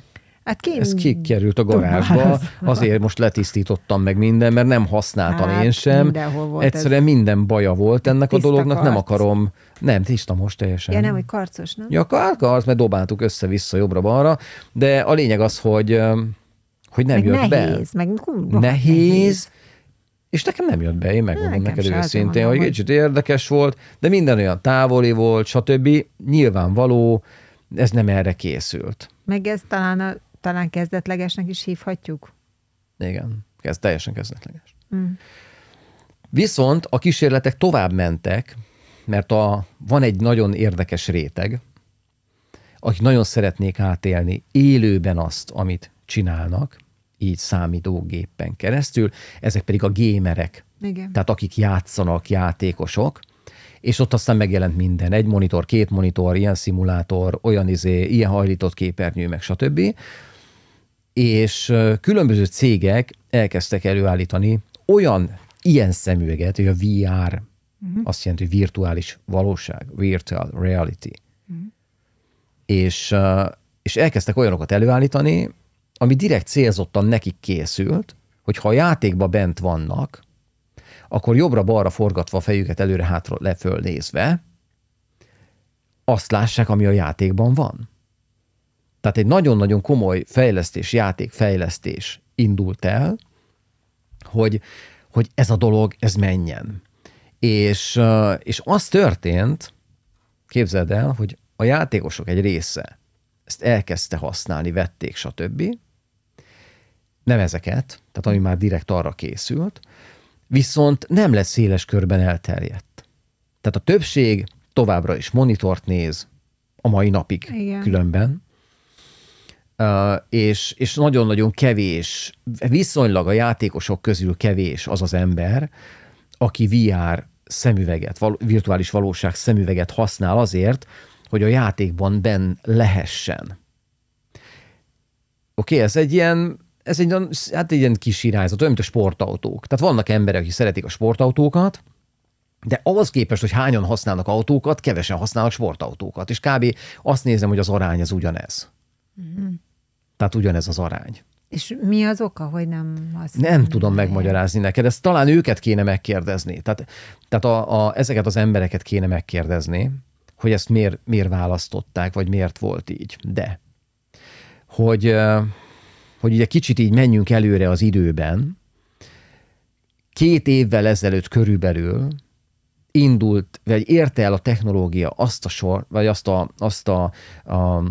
S2: Hát ki,
S1: Ez kikerült a garázsba, (laughs) azért most letisztítottam meg minden, mert nem használtam
S2: Hát,
S1: én sem.
S2: volt
S1: Egyszerűen minden baja volt ennek a dolognak, nem
S2: karc.
S1: akarom. Nem, tiszta most teljesen.
S2: Ja, nem, hogy karcos, nem?
S1: Ja, karc, mert dobáltuk össze-vissza jobbra-balra, de a lényeg az, hogy, hogy nem
S2: meg
S1: jött be.
S2: nehéz, meg rohadt
S1: Nehéz, és nekem nem jött be, én megmondom neked őszintén, hogy kicsit érdekes volt, de minden olyan távoli volt, stb. Nyilvánvaló, ez nem erre készült.
S2: Meg ez talán, a, talán kezdetlegesnek is hívhatjuk.
S1: Igen, ez teljesen kezdetleges.
S2: Mm.
S1: Viszont a kísérletek tovább mentek, mert a, van egy nagyon érdekes réteg, akik nagyon szeretnék átélni élőben azt, amit csinálnak, így számítógépen keresztül, ezek pedig a gémerek,
S2: Igen.
S1: tehát akik játszanak, játékosok, és ott aztán megjelent minden, egy monitor, két monitor, ilyen szimulátor, olyan izé, ilyen hajlított képernyő, meg stb. És különböző cégek elkezdtek előállítani olyan ilyen szemüveget, hogy a VR Uh-huh. Azt jelenti, hogy virtuális valóság, virtual reality. Uh-huh. És, és elkezdtek olyanokat előállítani, ami direkt célzottan nekik készült, hogy ha a játékba bent vannak, akkor jobbra-balra forgatva a fejüket előre-hátra leföl nézve, azt lássák, ami a játékban van. Tehát egy nagyon-nagyon komoly fejlesztés, játékfejlesztés indult el, hogy, hogy ez a dolog, ez menjen. És, és az történt, képzeld el, hogy a játékosok egy része ezt elkezdte használni, vették, stb. Nem ezeket, tehát ami már direkt arra készült, viszont nem lesz széles körben elterjedt. Tehát a többség továbbra is monitort néz, a mai napig Igen. különben, Uh, és, és nagyon-nagyon kevés, viszonylag a játékosok közül kevés az az ember, aki VR szemüveget, val- virtuális valóság szemüveget használ azért, hogy a játékban ben lehessen. Oké, okay, ez egy ilyen, ez egy, hát egy ilyen kis irányzat, olyan, mint a sportautók. Tehát vannak emberek, akik szeretik a sportautókat, de ahhoz képest, hogy hányan használnak autókat, kevesen használnak sportautókat. És kb. azt nézem, hogy az arány az ugyanez. Mm-hmm. Tehát ugyanez az arány.
S2: És mi az oka, hogy nem
S1: használják? Nem tudom megmagyarázni neked, ezt talán őket kéne megkérdezni. Tehát, tehát a, a, ezeket az embereket kéne megkérdezni, hogy ezt miért, miért választották, vagy miért volt így. De, hogy, hogy ugye kicsit így menjünk előre az időben, két évvel ezelőtt körülbelül indult, vagy érte el a technológia azt a sor, vagy azt a, azt a, a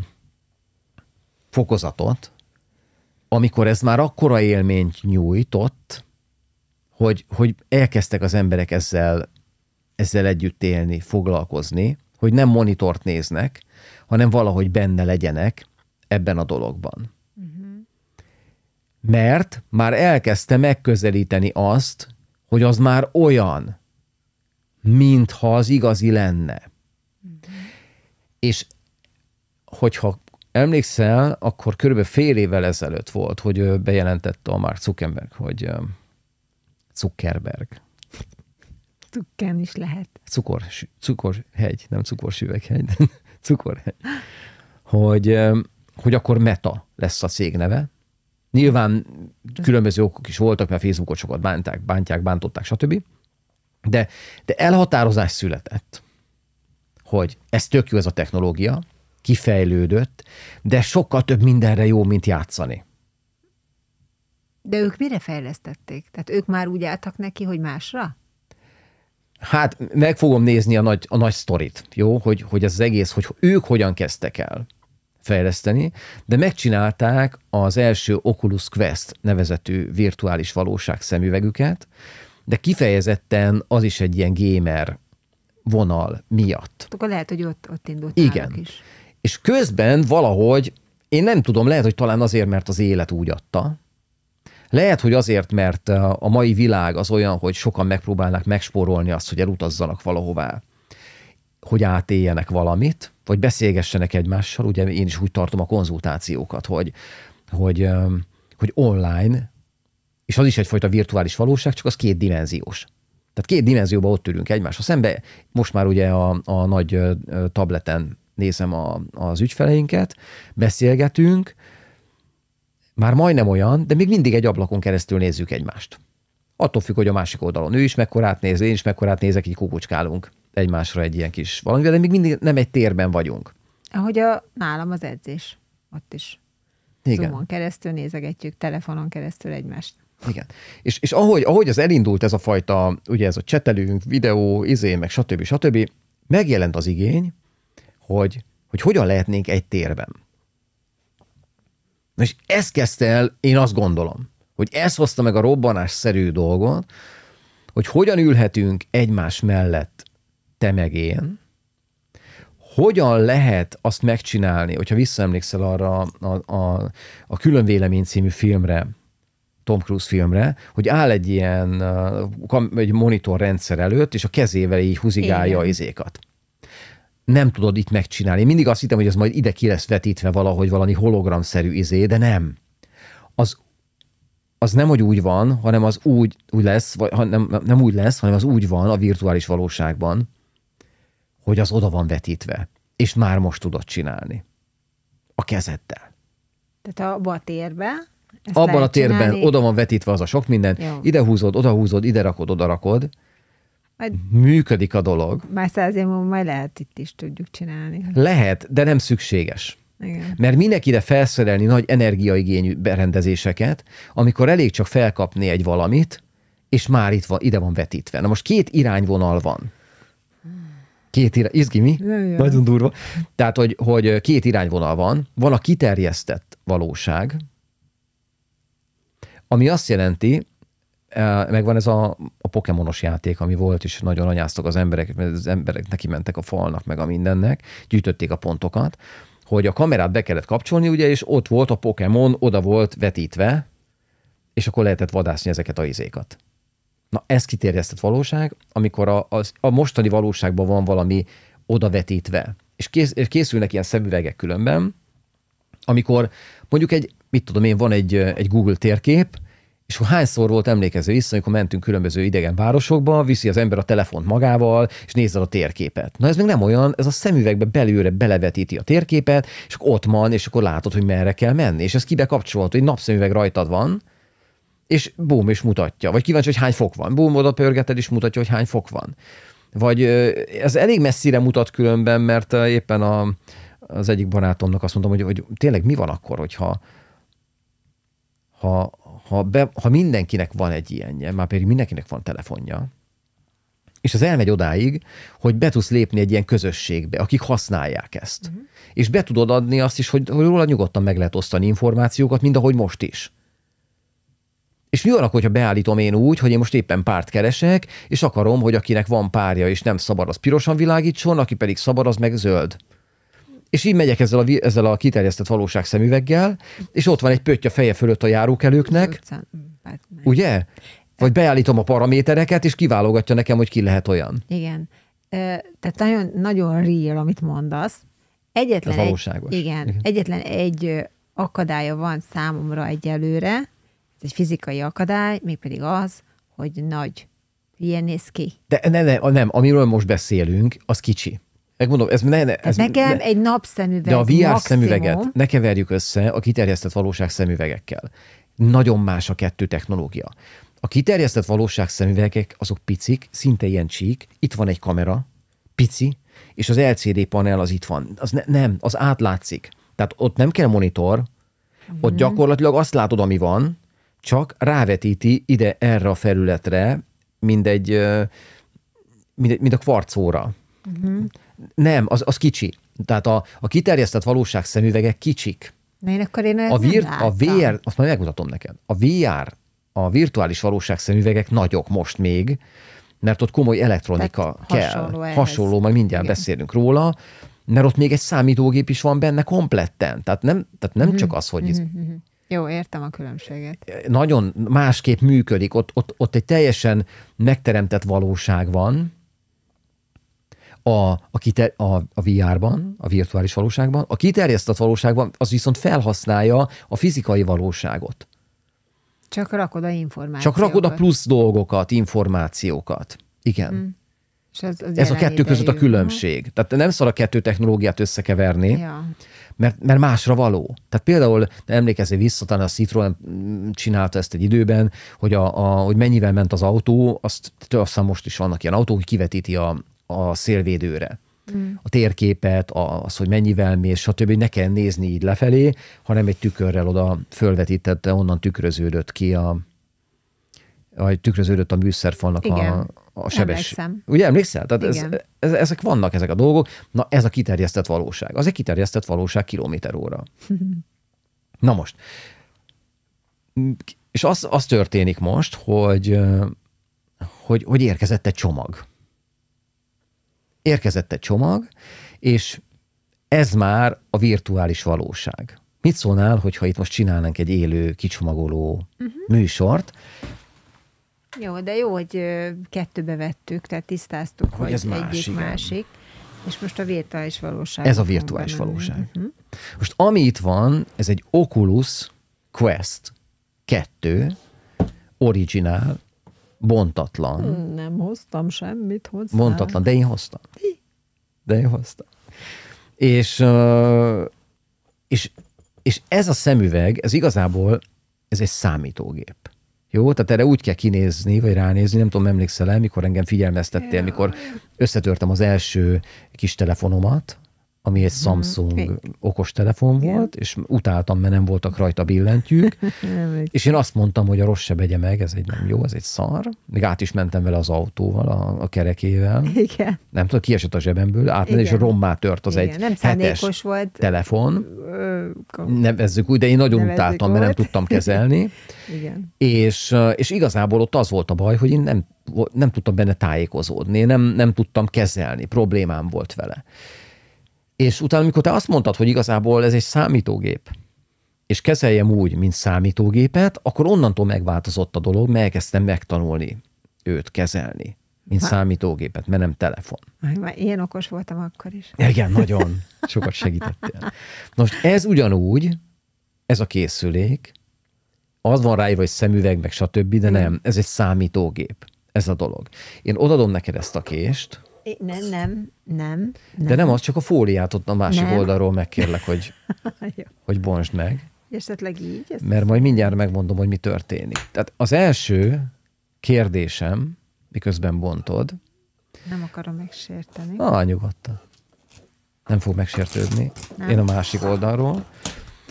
S1: fokozatot, amikor ez már akkora élményt nyújtott, hogy, hogy elkezdtek az emberek ezzel, ezzel együtt élni, foglalkozni, hogy nem monitort néznek, hanem valahogy benne legyenek ebben a dologban. Mert már elkezdte megközelíteni azt, hogy az már olyan, mintha az igazi lenne. Uh-huh. És hogyha emlékszel, akkor körülbelül fél évvel ezelőtt volt, hogy bejelentette a Mark Zuckerberg, hogy Zuckerberg.
S2: Cukken is lehet.
S1: Cukor, cukorhegy, nem cukorsüveghegy, de (laughs) cukorhegy. Hogy, hogy akkor Meta lesz a cég neve. Nyilván különböző okok is voltak, mert Facebookot sokat bánták, bántják, bántották, stb. De, de elhatározás született, hogy ez tök jó ez a technológia, kifejlődött, de sokkal több mindenre jó, mint játszani.
S2: De ők mire fejlesztették? Tehát ők már úgy álltak neki, hogy másra?
S1: Hát meg fogom nézni a nagy, a nagy sztorit, jó? Hogy, hogy ez az egész, hogy ők hogyan kezdtek el fejleszteni, de megcsinálták az első Oculus Quest nevezetű virtuális valóság szemüvegüket, de kifejezetten az is egy ilyen gamer vonal miatt.
S2: Akkor lehet, hogy ott, ott indult
S1: Igen.
S2: is
S1: és közben valahogy, én nem tudom, lehet, hogy talán azért, mert az élet úgy adta, lehet, hogy azért, mert a mai világ az olyan, hogy sokan megpróbálnak megspórolni azt, hogy elutazzanak valahová, hogy átéljenek valamit, vagy beszélgessenek egymással. Ugye én is úgy tartom a konzultációkat, hogy, hogy, hogy online, és az is egyfajta virtuális valóság, csak az két dimenziós. Tehát két dimenzióban ott ülünk egymásra szembe. Most már ugye a, a nagy tableten nézem a, az ügyfeleinket, beszélgetünk, már majdnem olyan, de még mindig egy ablakon keresztül nézzük egymást. Attól függ, hogy a másik oldalon ő is mekkorát néz, én is mekkorát nézek, így kukucskálunk egymásra egy ilyen kis valamivel, de még mindig nem egy térben vagyunk.
S2: Ahogy a, nálam az edzés, ott is. Igen. Zoomon keresztül nézegetjük, telefonon keresztül egymást.
S1: Igen. És, és ahogy, ahogy az elindult ez a fajta, ugye ez a csetelünk, videó, izé, meg stb. stb., megjelent az igény, hogy, hogy hogyan lehetnénk egy térben. És ezt kezdte el, én azt gondolom, hogy ez hozta meg a robbanásszerű dolgot, hogy hogyan ülhetünk egymás mellett te meg én, hogyan lehet azt megcsinálni, hogyha visszaemlékszel arra a, a, a Külön Vélemény című filmre, Tom Cruise filmre, hogy áll egy ilyen egy monitor rendszer előtt, és a kezével így húzigálja Igen. izékat nem tudod itt megcsinálni. Én mindig azt hittem, hogy ez majd ide ki lesz vetítve valahogy valami hologramszerű izé, de nem. Az az nem, hogy úgy van, hanem az úgy, úgy lesz, vagy nem, nem úgy lesz, hanem az úgy van a virtuális valóságban, hogy az oda van vetítve, és már most tudod csinálni. A kezeddel.
S2: Tehát abba a térbe.
S1: Abban a térben
S2: csinálni.
S1: oda van vetítve az a sok minden,
S2: Jó.
S1: ide húzod, oda húzod, ide rakod, oda rakod,
S2: Majd
S1: működik a dolog.
S2: már száz év múlva majd lehet itt is tudjuk csinálni.
S1: Lehet, de nem szükséges.
S2: Igen.
S1: Mert minek ide felszerelni nagy energiaigényű berendezéseket, amikor elég csak felkapni egy valamit, és már itt van, ide van vetítve. Na most két irányvonal van. Két irány, izgi mi?
S2: Nem jó.
S1: Nagyon durva. Tehát, hogy, hogy két irányvonal van. Van a kiterjesztett valóság, ami azt jelenti, megvan ez a, a pokémonos játék, ami volt, és nagyon anyáztak az emberek, mert az emberek neki mentek a falnak, meg a mindennek, gyűjtötték a pontokat, hogy a kamerát be kellett kapcsolni, ugye, és ott volt a Pokémon, oda volt vetítve, és akkor lehetett vadászni ezeket a izékat. Na, ez kiterjesztett valóság, amikor a, az, a mostani valóságban van valami odavetítve, és, kész, és készülnek ilyen szemüvegek különben, amikor mondjuk egy, mit tudom én, van egy, egy Google térkép, és akkor hányszor volt emlékező vissza, amikor mentünk különböző idegen városokba, viszi az ember a telefont magával, és nézze a térképet. Na ez még nem olyan, ez a szemüvegbe belőle belevetíti a térképet, és akkor ott van, és akkor látod, hogy merre kell menni. És ez kibe kapcsolható, egy napszemüveg rajtad van, és bum, és mutatja. Vagy kíváncsi, hogy hány fok van. Bum, oda pörgeted, és mutatja, hogy hány fok van. Vagy ez elég messzire mutat különben, mert éppen a, az egyik barátomnak azt mondtam, hogy, hogy tényleg mi van akkor, hogyha ha, ha, be, ha mindenkinek van egy ilyenje, már pedig mindenkinek van telefonja, és az elmegy odáig, hogy be tudsz lépni egy ilyen közösségbe, akik használják ezt. Uh-huh. És be tudod adni azt is, hogy, hogy róla nyugodtan meg lehet osztani információkat, mint ahogy most is. És mi van akkor, hogyha beállítom én úgy, hogy én most éppen párt keresek, és akarom, hogy akinek van párja, és nem szabad, az pirosan világítson, aki pedig szabad, az meg zöld. És így megyek ezzel a, ezzel a kiterjesztett valóság szemüveggel, és ott van egy pötty a feje fölött a járókelőknek,
S2: Ötszán- hát,
S1: ugye? Vagy beállítom a paramétereket, és kiválogatja nekem, hogy ki lehet olyan.
S2: Igen. Tehát nagyon, nagyon real, amit mondasz. Egyetlen
S1: Ez
S2: egy,
S1: valóságos.
S2: igen,
S1: Igen.
S2: egyetlen egy akadálya van számomra egyelőre, ez egy fizikai akadály, mégpedig az, hogy nagy. Ilyen néz ki.
S1: De ne, ne, nem, amiről most beszélünk, az kicsi. Megmondom, ez, ne, ne, ez
S2: nekem
S1: ne,
S2: egy napszemüveg
S1: de a VR
S2: maximum,
S1: szemüveget ne keverjük össze a kiterjesztett valóság szemüvegekkel. Nagyon más a kettő technológia. A kiterjesztett valóság szemüvegek azok picik, szinte ilyen csík, itt van egy kamera, pici, és az LCD panel az itt van. Az ne, nem, az átlátszik. Tehát ott nem kell monitor, ott gyakorlatilag azt látod, ami van, csak rávetíti ide erre a felületre, mint egy, ö, mint, a kvarcóra. Nem, az, az kicsi. Tehát a, a kiterjesztett valóság szemüvegek kicsik.
S2: Na én akkor én
S1: A, vir, a. VR, azt majd megmutatom neked, a VR, a virtuális valóság szemüvegek nagyok most még, mert ott komoly elektronika
S2: Tehát
S1: kell.
S2: hasonló ehhez.
S1: Hasonló, majd mindjárt
S2: Igen.
S1: beszélünk róla, mert ott még egy számítógép is van benne kompletten. Tehát nem, tehát nem
S2: Mhm.
S1: csak az, hogy ez
S2: Jó, értem a különbséget.
S1: nagyon másképp működik, ott, ott, ott egy teljesen megteremtett valóság van, a, a, kiter, a, a VR-ban, a virtuális valóságban, a kiterjesztett valóságban az viszont felhasználja a fizikai valóságot.
S2: Csak rakod a információkat.
S1: Csak rakod a plusz dolgokat, információkat. Igen. Mm.
S2: És az, az
S1: Ez a kettő között a
S2: idejű.
S1: különbség. Tehát nem szar a kettő technológiát összekeverni,
S2: Ja.
S1: Mert, mert másra való. Tehát például te emlékezzél vissza, talán a Citroen csinálta ezt egy időben, hogy, a, a, hogy mennyivel ment az autó, azt azt hiszem most is vannak ilyen autók, hogy kivetíti a, a szélvédőre. Mm. A térképet, az, hogy mennyivel mész, stb. ne kell nézni így lefelé, hanem egy tükörrel oda fölvetítette, onnan tükröződött ki a, vagy tükröződött a műszerfalnak
S2: Igen.
S1: a, a sebes.
S2: Emlékszem.
S1: Ugye emlékszel? Tehát ez, ez, ezek vannak, ezek a dolgok. Na, ez a kiterjesztett valóság. Az egy kiterjesztett valóság kilométer óra. (laughs) Na most. És az, az történik most, hogy, hogy, hogy érkezett egy csomag. Érkezett egy csomag, és ez már a virtuális valóság. Mit szólnál, hogyha itt most csinálnánk egy élő, kicsomagoló uh-huh. műsort,
S2: Jó, de jó, hogy kettőbe vettük, tehát tisztáztuk,
S1: Hogy
S2: hogy,
S1: ez
S2: egyik
S1: igen.
S2: másik. És most a virtuális valóság.
S1: Ez a virtuális valóság. Most ami itt van, ez egy Oculus Quest 2, originál, bontatlan,
S2: Nem hoztam semmit hozzá.
S1: bontatlan, de én hoztam. De én hoztam. És, és, és ez a szemüveg, ez igazából, ez egy számítógép. Jó, tehát erre úgy kell kinézni, vagy ránézni, nem tudom, emlékszel el, mikor engem figyelmeztettél, mikor összetörtem az első kis telefonomat, ami egy Samsung
S2: Igen.
S1: okostelefon volt, és utáltam, mert nem voltak rajta billentyűk, (laughs) és én azt mondtam, hogy a rossz se begye meg, ez egy nem jó, ez egy szar. Még át is mentem vele az autóval, a, a kerekével.
S2: Igen.
S1: Nem tudom, kiesett a zsebemből, átment, és rommá tört az
S2: Igen.
S1: egy
S2: Nem
S1: hetes
S2: volt.
S1: telefon.
S2: Ö,
S1: Nevezzük úgy, de én nagyon
S2: Nevezzük
S1: utáltam, mert nem tudtam (laughs) kezelni.
S2: Igen.
S1: És, és igazából ott az volt a baj, hogy én nem, nem tudtam benne tájékozódni, nem, nem tudtam kezelni, problémám volt vele. És utána, amikor te azt mondtad, hogy igazából ez egy számítógép, és kezeljem úgy, mint számítógépet, akkor onnantól megváltozott a dolog, mert elkezdtem megtanulni őt kezelni, mint
S2: Ha.
S1: számítógépet, mert nem telefon.
S2: Már Ilyen okos voltam akkor is.
S1: Igen, nagyon. Sokat segítettél. Most ez ugyanúgy, ez a készülék, az van ráírva, hogy szemüveg, meg stb., de nem, ez egy számítógép. Ez a dolog. Én odadom neked ezt a kést,
S2: É, Nem, nem, nem.
S1: de nem az, csak a fóliát ott a másik
S2: Nem.
S1: oldalról megkérlek, hogy, (laughs) hogy bontsd meg,
S2: Esetleg így? Ezt
S1: mert majd mindjárt megmondom, hogy mi történik. Tehát az első kérdésem, miközben bontod,
S2: nem akarom megsérteni.
S1: Ah, nyugodtan. Nem fog megsértődni.
S2: Nem.
S1: Én a másik oldalról.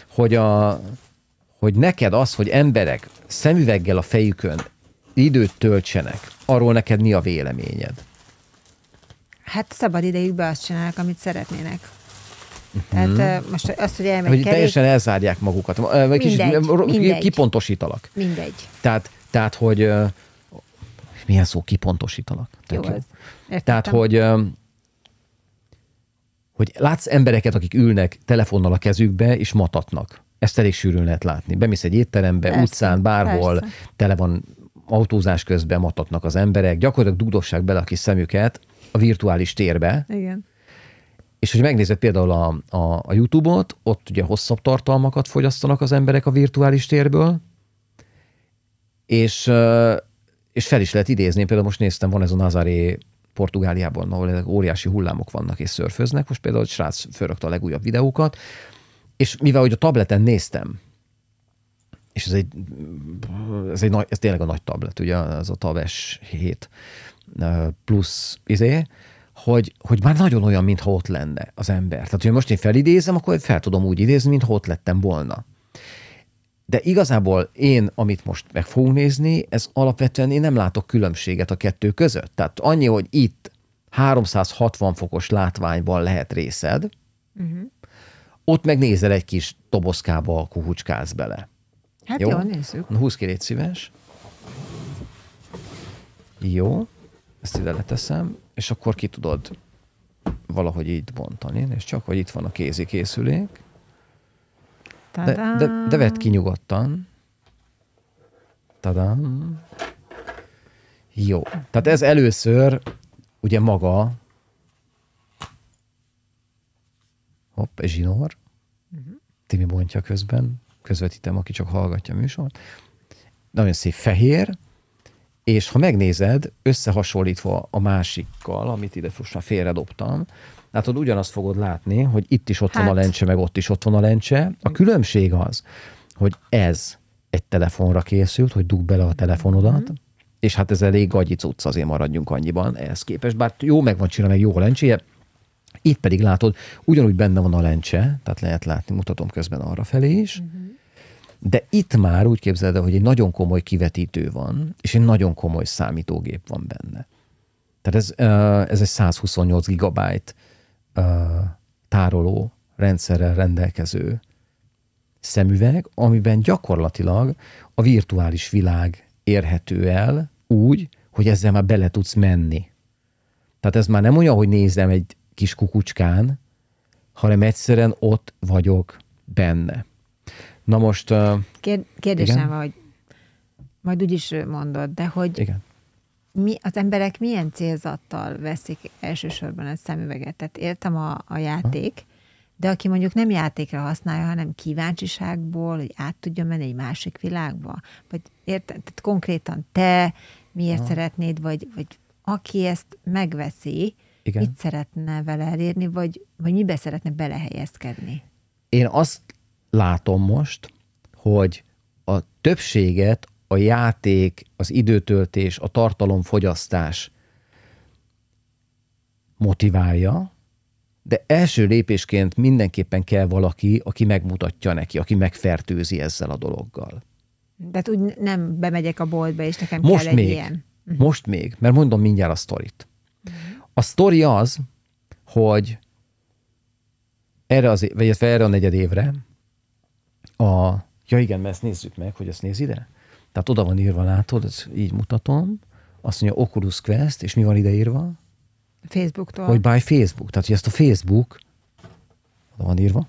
S1: Hogy, a, hogy neked az, hogy emberek szemüveggel a fejükön időt töltsenek, arról neked mi a véleményed?
S2: Hát szabad idejükben azt csinálnak, amit szeretnének. Tehát uh, most azt, hogy elmegy
S1: Mhm. Hogy
S2: kerék,
S1: teljesen elzárják magukat. Vagy kicsit
S2: Mindegy, mindegy.
S1: kipontosítalak.
S2: mindegy.
S1: Tehát, tehát, hogy milyen szó kipontosítalak?
S2: Jó
S1: Tök
S2: az. Értettem.
S1: Tehát, hogy, hogy látsz embereket, akik ülnek telefonnal a kezükbe, és matatnak. Ezt elég sűrűn lehet látni. Bemész egy étterembe,
S2: Persze,
S1: utcán, bárhol,
S2: persze.
S1: tele van autózás közben matatnak az emberek, gyakorlatilag dugdossák bele a kis szemüket a virtuális térbe,
S2: Igen.
S1: és hogy megnézed például a, a, a YouTube-ot, ott ugye hosszabb tartalmakat fogyasztanak az emberek a virtuális térből, és, és fel is lehet idézni. Például most néztem, van ez a Nazaré Portugáliában, ahol ezek óriási hullámok vannak és szörföznek. Most például egy srác fölrakta a legújabb videókat, és mivel hogy a tableten néztem, és ez egy, ez, egy nagy, ez tényleg a nagy tablet, ugye, ez a Tab S7 ö, plusz izé, hogy, hogy már nagyon olyan, mintha ott lenne az ember. Tehát, hogy most én felidézem, akkor fel tudom úgy idézni, mintha ott lettem volna. De igazából én, amit most meg fogunk nézni, ez alapvetően én nem látok különbséget a kettő között. Tehát annyi, hogy itt 360 fokos látványban lehet részed, uh-huh. ott meg nézel egy kis dobozkába, kuhucskálsz bele.
S2: Hát
S1: Jó?
S2: jó, nézzük.
S1: Na, húsz ki, légy szíves. Jó. Ezt ide leteszem, és akkor ki tudod valahogy így bontani, és csak, hogy itt van a kézi készülék. De, de, de vedd ki nyugodtan. Tadam. Jó. Tehát ez először ugye maga hopp, egy zsinór. Timi bontja közben, közvetítem, aki csak hallgatja a műsort. Nagyon szép fehér, és ha megnézed, összehasonlítva a másikkal, amit ide most már félredobtam, látod, ugyanazt fogod látni, hogy itt is ott hát. van a
S2: Hát.
S1: lencse, meg ott is ott van a lencse. A különbség az, hogy ez egy telefonra készült, hogy dug bele a telefonodat, mm-hmm. és hát ez elég gagyi cucc, azért maradjunk annyiban ehhez képest, bár jó meg van csinálva, meg jó a lencséje, itt pedig látod, ugyanúgy benne van a lencse, tehát lehet látni, mutatom közben arra felé is, uh-huh. De itt már úgy képzeld el, hogy egy nagyon komoly kivetítő van, és egy nagyon komoly számítógép van benne. Tehát ez, ez egy 128 gigabyte tároló rendszerrel rendelkező szemüveg, amiben gyakorlatilag a virtuális világ érhető el úgy, hogy ezzel már bele tudsz menni. Tehát ez már nem olyan, hogy nézem egy kis kukucskán, hanem egyszerűen ott vagyok benne. Na most, uh,
S2: Kér, kérdésem
S1: Igen?
S2: van, hogy majd úgyis mondod, de hogy
S1: igen.
S2: mi, az emberek milyen célzattal veszik elsősorban a szemüveget? Tehát értem a, a játék, De aki mondjuk nem játékra használja, hanem kíváncsiságból, hogy át tudja menni egy másik világba, vagy érted, tehát konkrétan te miért Aha. szeretnéd, vagy, vagy aki ezt megveszi, Igen. mit szeretne vele elérni, vagy, vagy mibe szeretne belehelyezkedni?
S1: Én azt látom most, hogy a többséget a játék, az időtöltés, a tartalomfogyasztás motiválja, de első lépésként mindenképpen kell valaki, aki megmutatja neki, aki megfertőzi ezzel a dologgal.
S2: Tehát úgy nem bemegyek a boltba, és nekem Most kell egy
S1: még.
S2: ilyen.
S1: Uh-huh. Most még, mert mondom mindjárt a sztorit. Uh-huh. A sztori az, hogy erre, az, vagy erre a negyed évre a, ja igen, mert ezt nézzük meg, hogy ezt néz ide. Tehát oda van írva, látod, ezt így mutatom, azt mondja Oculus Quest, és mi van ide írva?
S2: Facebooktól.
S1: Hogy by Facebook. Tehát, hogy ezt a Facebook, oda van írva,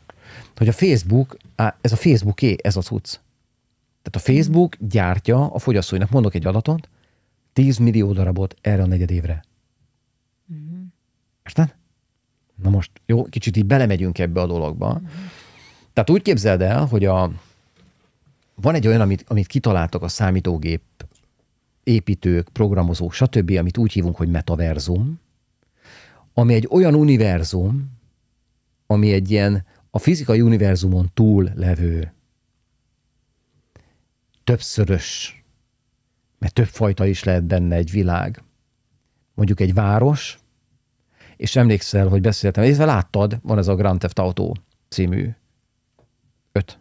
S1: hogy a Facebook, á, ez a Facebooké, ez a cucc. Tehát a Facebook gyártja a fogyasztóinak, mondok egy adatot, 10 millió darabot erre a negyed évre. Uh-huh. Érted? Na most, jó, kicsit így belemegyünk ebbe a dologba. Uh-huh. Tehát úgy képzeld el, hogy a, van egy olyan, amit, amit kitaláltak a számítógép építők, programozók, stb., amit úgy hívunk, hogy metaverzum, ami egy olyan univerzum, ami egy ilyen a fizikai univerzumon túl levő többszörös, mert több fajta is lehet benne egy világ. Mondjuk egy város, és emlékszel, hogy beszéltem, illetve láttad, van ez a Grand Theft Auto című öt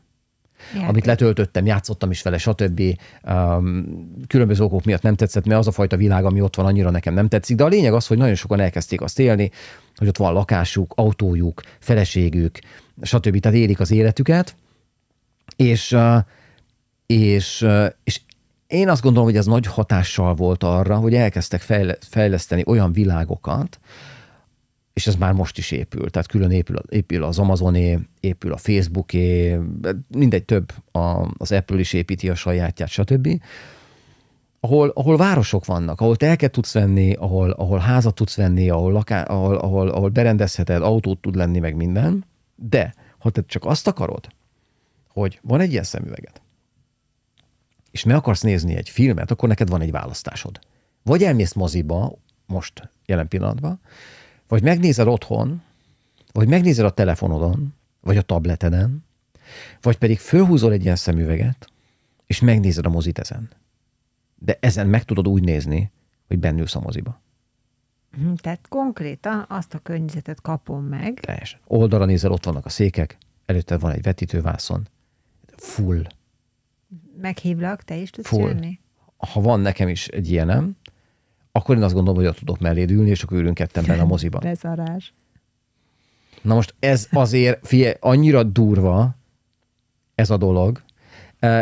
S1: Játék. amit letöltöttem, játszottam is vele, stb. Um, különböző okok miatt nem tetszett, mert az a fajta világ, ami ott van, annyira nekem nem tetszik. De a lényeg az, hogy nagyon sokan elkezdték azt élni, hogy ott van lakásuk, autójuk, feleségük, stb. Tehát élik az életüket, és, uh, és, uh, és én azt gondolom, hogy ez nagy hatással volt arra, hogy elkezdtek fejleszteni olyan világokat, és ez már most is épül, tehát külön épül, épül az Amazoné, épül a Facebooké, mindegy több, a, az Apple is építi a sajátját, stb. Ahol, ahol városok vannak, ahol telket tudsz venni, ahol, ahol házat tudsz venni, ahol, laká, ahol, ahol, ahol berendezheted, autót tud lenni, meg minden, de ha te csak azt akarod, hogy van egy ilyen szemüveget, és meg akarsz nézni egy filmet, akkor neked van egy választásod. Vagy elmész moziba, most jelen pillanatban, vagy megnézed otthon, vagy megnézed a telefonodon, vagy a tableteden, vagy pedig fölhúzol egy ilyen szemüveget, és megnézed a mozit ezen. De ezen meg tudod úgy nézni, hogy bennülsz a moziba.
S2: Mhm, tehát konkrétan azt a környezetet kapom meg.
S1: Teljesen. Oldalra nézel, ott vannak a székek, előtte van egy vetítővászon. Full.
S2: Meghívlak, te is tudsz Full. jönni?
S1: Ha van nekem is egy ilyenem, akkor én azt gondolom, hogy ott tudok melléd ülni, és akkor ülünk ketten benne a moziban. (laughs)
S2: Bezarás.
S1: Na most ez azért, figyelj, annyira durva ez a dolog.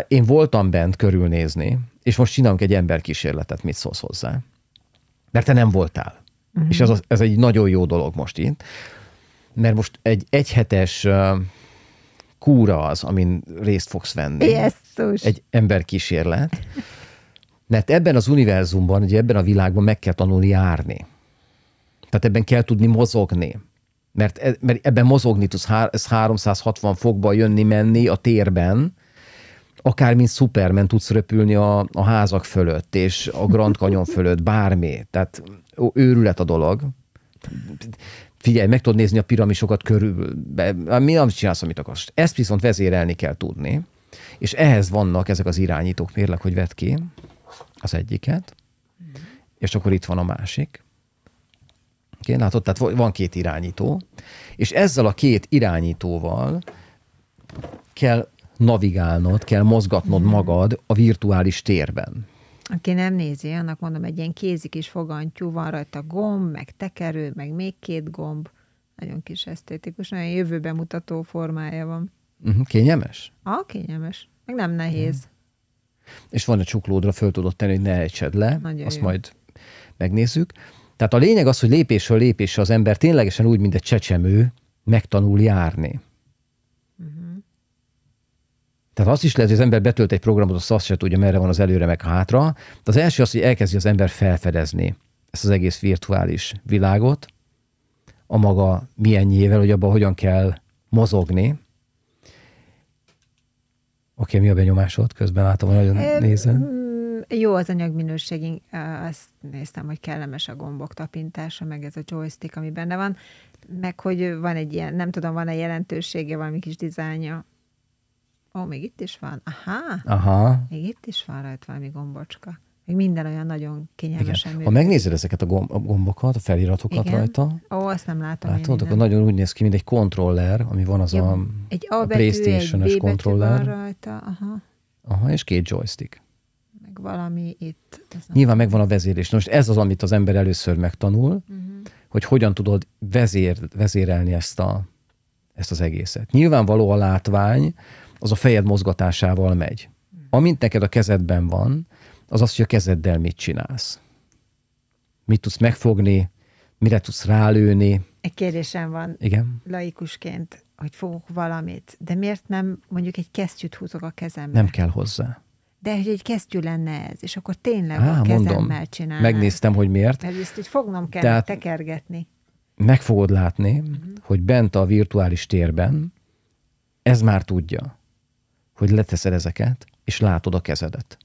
S1: Én voltam bent körülnézni, és most csinálunk egy emberkísérletet, mit szólsz hozzá. Mert te nem voltál. Uh-huh. És ez, az, ez egy nagyon jó dolog most itt. Mert most egy egyhetes kúra az, amin részt fogsz venni.
S2: Jézus.
S1: Egy emberkísérlet. Mert ebben az univerzumban, ugye ebben a világban meg kell tanulni járni. Tehát ebben kell tudni mozogni. Mert, e, mert ebben mozogni tudsz, ez 360 fokba jönni-menni a térben, akár mint Superman tudsz röpülni a, a házak fölött, és a Grand Canyon fölött, bármi. Tehát őrület a dolog. Figyelj, meg tudod nézni a piramisokat körül, mi nem csinálsz, amit akarsz. Ezt viszont vezérelni kell tudni, és ehhez vannak ezek az irányítók, mérlek, hogy vedd ki az egyiket, mm. és akkor itt van a másik. Okay, látod, tehát van két irányító, és ezzel a két irányítóval kell navigálnod, kell mozgatnod mm. magad a virtuális térben.
S2: Aki nem nézi, annak mondom, egy ilyen kézik is fogantyú, van rajta gomb, meg tekerő, meg még két gomb. Nagyon kis esztétikus, nagyon jövőbe mutató formája van.
S1: Uh-huh, kényelmes?
S2: Ah, kényelmes. Meg nem nehéz.
S1: És van egy csuklódra, föl tudod tenni, hogy ne ejtsed le, Nagyon azt jó. majd megnézzük. Tehát a lényeg az, hogy lépésről lépésre az ember ténylegesen úgy, mint egy csecsemő, megtanul járni. Uh-huh. Tehát azt is lehet, hogy az ember betölt egy programot, azt, azt se tudja, merre van az előre, meg hátra. De az első az, hogy elkezdi az ember felfedezni ezt az egész virtuális világot, a maga milyenjével, hogy abban hogyan kell mozogni. Oké, mi a benyomásod? Közben látom, hogy nagyon
S2: Ö,
S1: nézed.
S2: mm, Jó az anyagminőség, azt néztem, hogy kellemes a gombok tapintása, meg ez a joystick, ami benne van, meg hogy van egy ilyen, nem tudom, van-e jelentősége, valami kis dizájnja. Ó, még itt is van. Aha,
S1: Aha.
S2: még itt is van rajta valami gombocska. Még minden olyan nagyon kényelmesen
S1: Igen. Ha megnézed ezeket a gom- a gombokat, a feliratokat
S2: Igen.
S1: rajta,
S2: Ó, azt nem látom én
S1: látod, akkor
S2: innen.
S1: nagyon úgy néz ki, mint egy kontroller, ami van az
S2: Ja,
S1: a,
S2: Egy A
S1: a
S2: B betű van
S1: kontroller.
S2: rajta, aha,
S1: aha, és két joystick.
S2: meg valami itt.
S1: Nyilván megvan a vezérés. Na Most ez az, amit az ember először megtanul,
S2: Mhm.
S1: hogy hogyan tudod vezér, vezérelni ezt, a, ezt az egészet. Nyilvánvaló a látvány, az a fejed mozgatásával megy. Amint neked a kezedben van, az az, hogy a kezeddel mit csinálsz. Mit tudsz megfogni, mire tudsz rálőni.
S2: Egy kérdésem van
S1: Igen,
S2: laikusként, hogy fogok valamit, de miért nem mondjuk egy kesztyűt húzok a kezembe?
S1: nem kell hozzá.
S2: De hogy egy kesztyű lenne ez, és akkor tényleg
S1: Á,
S2: a kezemmel
S1: mondom,
S2: csinálnám.
S1: megnéztem, hogy miért.
S2: Mert ezt így fognom kell
S1: Tehát-
S2: tekergetni.
S1: Meg fogod látni,
S2: Mhm.
S1: hogy bent a virtuális térben ez már tudja, hogy leteszed ezeket, és látod a kezedet.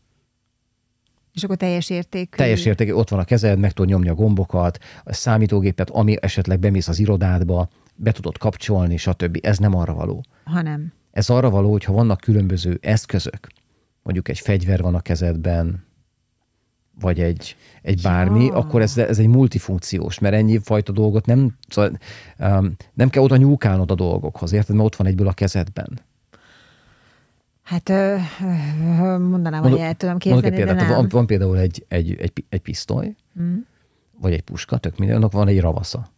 S2: És akkor teljes értékű.
S1: Teljes értékű, ott van a kezed, meg tudod nyomni a gombokat, a számítógépet, ami esetleg bemész az irodádba, be tudod kapcsolni, stb. Ez nem arra való.
S2: Hanem.
S1: Ez arra való, hogyha vannak különböző eszközök, mondjuk egy fegyver van a kezedben, vagy egy, egy bármi,
S2: Ja.
S1: akkor ez, ez egy multifunkciós, mert ennyi fajta dolgot nem, szóval, um, nem kell oda nyúkálnod a dolgokhoz, érted? Mert ott van egyből a kezedben.
S2: Hát mondanám, hogy
S1: Mondok-
S2: el tudom
S1: Mondok
S2: képzelni, de
S1: példát,
S2: nem.
S1: van, van például egy, egy, egy, egy pisztoly,
S2: Mm.
S1: vagy egy puska, tök minden, annak van egy ravasza.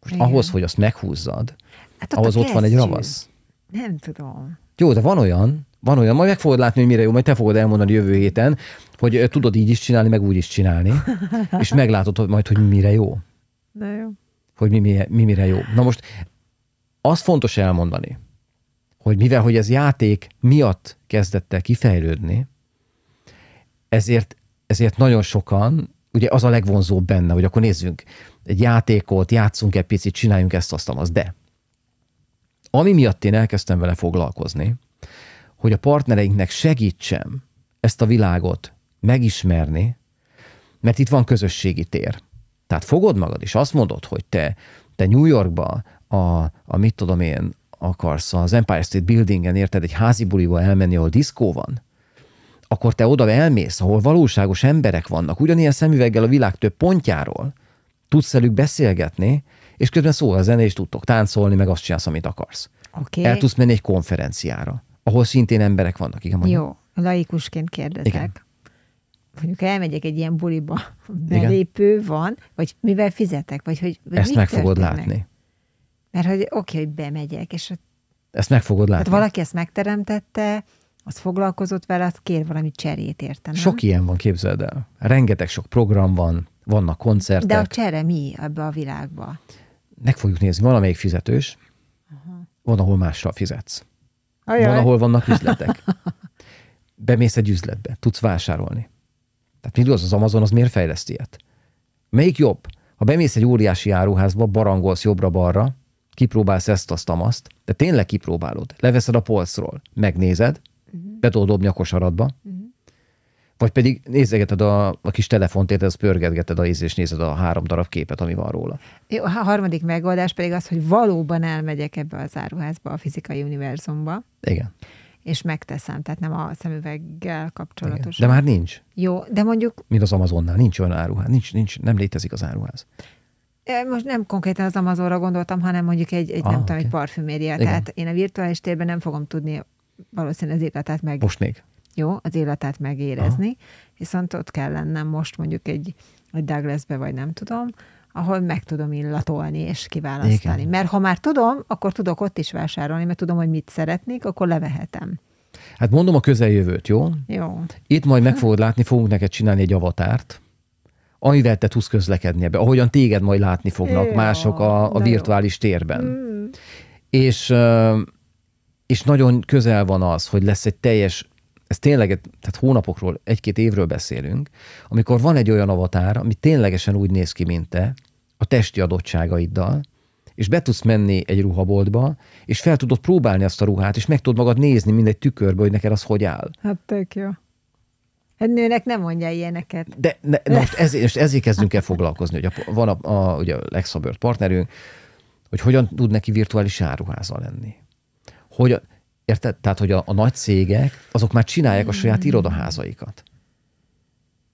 S1: Most
S2: Igen.
S1: ahhoz, hogy azt meghúzzad,
S2: Hát ott
S1: ahhoz ott van egy ravasz.
S2: Nem tudom.
S1: Jó, de van olyan, van olyan, majd meg fogod látni, hogy mire jó, majd te fogod elmondani jövő héten, hogy tudod így is csinálni, meg úgy is csinálni, (laughs) és meglátod hogy majd, hogy mire jó,
S2: Na jó.
S1: hogy mi, mi, mi mire jó. Na most az fontos elmondani, hogy mivel, hogy ez játék miatt kezdett el kifejlődni, ezért, ezért nagyon sokan, ugye az a legvonzóbb benne, hogy akkor nézzünk egy játékot, játszunk egy picit, csináljunk ezt, azt, azt, de ami miatt én elkezdtem vele foglalkozni, hogy a partnereinknek segítsem ezt a világot megismerni, mert itt van közösségi tér. Tehát fogod magad, és azt mondod, hogy te, te New Yorkba a, a mit tudom én, akarsz az Empire State Buildingen, érted, egy házi buliba elmenni, ahol diszkó van, akkor te oda elmész, ahol valóságos emberek vannak, ugyanilyen szemüveggel a világ több pontjáról, tudsz velük beszélgetni, és közben szól a zene, és tudtok táncolni, meg azt csinálsz, amit akarsz.
S2: Oké.
S1: El tudsz menni egy konferenciára, ahol szintén emberek vannak. Igen, mondjam.
S2: Jó, laikusként kérdezek.
S1: Igen.
S2: Igen. Mondjuk elmegyek egy ilyen buliba, belépő van, vagy mivel fizetek, vagy hogy vagy
S1: Ezt meg fogod látni.
S2: Mert hogy oké, hogy bemegyek, és ott,
S1: Ezt meg fogod látni.
S2: hát valaki ezt megteremtette, az foglalkozott vele, az kér valami cserét érte, nem?
S1: Sok ilyen van, képzeld el. Rengeteg sok program van, vannak koncertek.
S2: De a csere mi ebbe a világba?
S1: Meg fogjuk nézni, valamelyik fizetős, van, ahol mással fizetsz.
S2: Ajaj.
S1: Van, ahol vannak üzletek. Bemész egy üzletbe, tudsz vásárolni. Tehát mit az az Amazon, az miért fejleszt ilyet? Melyik jobb? Ha bemész egy óriási áruházba, barangolsz jobbra-balra, kipróbálsz ezt, azt, azt, de tényleg kipróbálod, leveszed a polcról, megnézed, be tudod dobni a kosaradba, vagy pedig nézegeted a, a kis telefont, érted, pörgetgeted a íz, és nézed a három darab képet, ami van róla.
S2: Jó, a harmadik megoldás pedig az, hogy valóban elmegyek ebbe az áruházba, a fizikai univerzumba,
S1: Igen.
S2: és megteszem, tehát nem a szemüveggel kapcsolatos.
S1: De már nincs,
S2: Jó, de mondjuk
S1: mint az Amazonnál. Nincs olyan áruház. Nincs, nincs, nem létezik az áruház.
S2: Most nem konkrétan az Amazonra gondoltam, hanem mondjuk egy, egy
S1: Ah,
S2: nem tudom,
S1: oké.
S2: egy parfüméria.
S1: Igen.
S2: Tehát én a virtuális térben nem fogom tudni valószínűleg az életet meg,
S1: Most még.
S2: jó, az életet megérezni, viszont ott kell lennem most mondjuk egy, egy Douglasbe, vagy nem tudom, ahol meg tudom illatolni és kiválasztani.
S1: Igen.
S2: Mert ha már tudom, akkor tudok ott is vásárolni, mert tudom, hogy mit szeretnék, akkor levehetem.
S1: Hát mondom a közeljövőt, jó?
S2: Jó.
S1: Itt majd meg fogod látni, fogunk neked csinálni egy avatárt, amivel te tudsz közlekedni ebbe, ahogyan téged majd látni fognak
S2: Jó,
S1: mások a, a
S2: jó.
S1: virtuális térben.
S2: Mm.
S1: És, és nagyon közel van az, hogy lesz egy teljes, ez tényleg, tehát hónapokról, egy-két évről beszélünk, amikor van egy olyan avatár, ami ténylegesen úgy néz ki, mint te, a testi adottságaiddal, és be tudsz menni egy ruhaboltba, és fel tudod próbálni azt a ruhát, és meg tudod magad nézni mindegy tükörbe, hogy neked az hogy áll.
S2: Hát tök jó. Egy nőnek nem mondja ilyeneket.
S1: De ne, na most, ezért, most ezért kezdünk el foglalkozni, hogy a, van a, a, ugye a legszabört partnerünk, hogy hogyan tud neki virtuális áruháza lenni. Hogy, érted? Tehát, hogy a, a nagy cégek, azok már csinálják a saját irodaházaikat.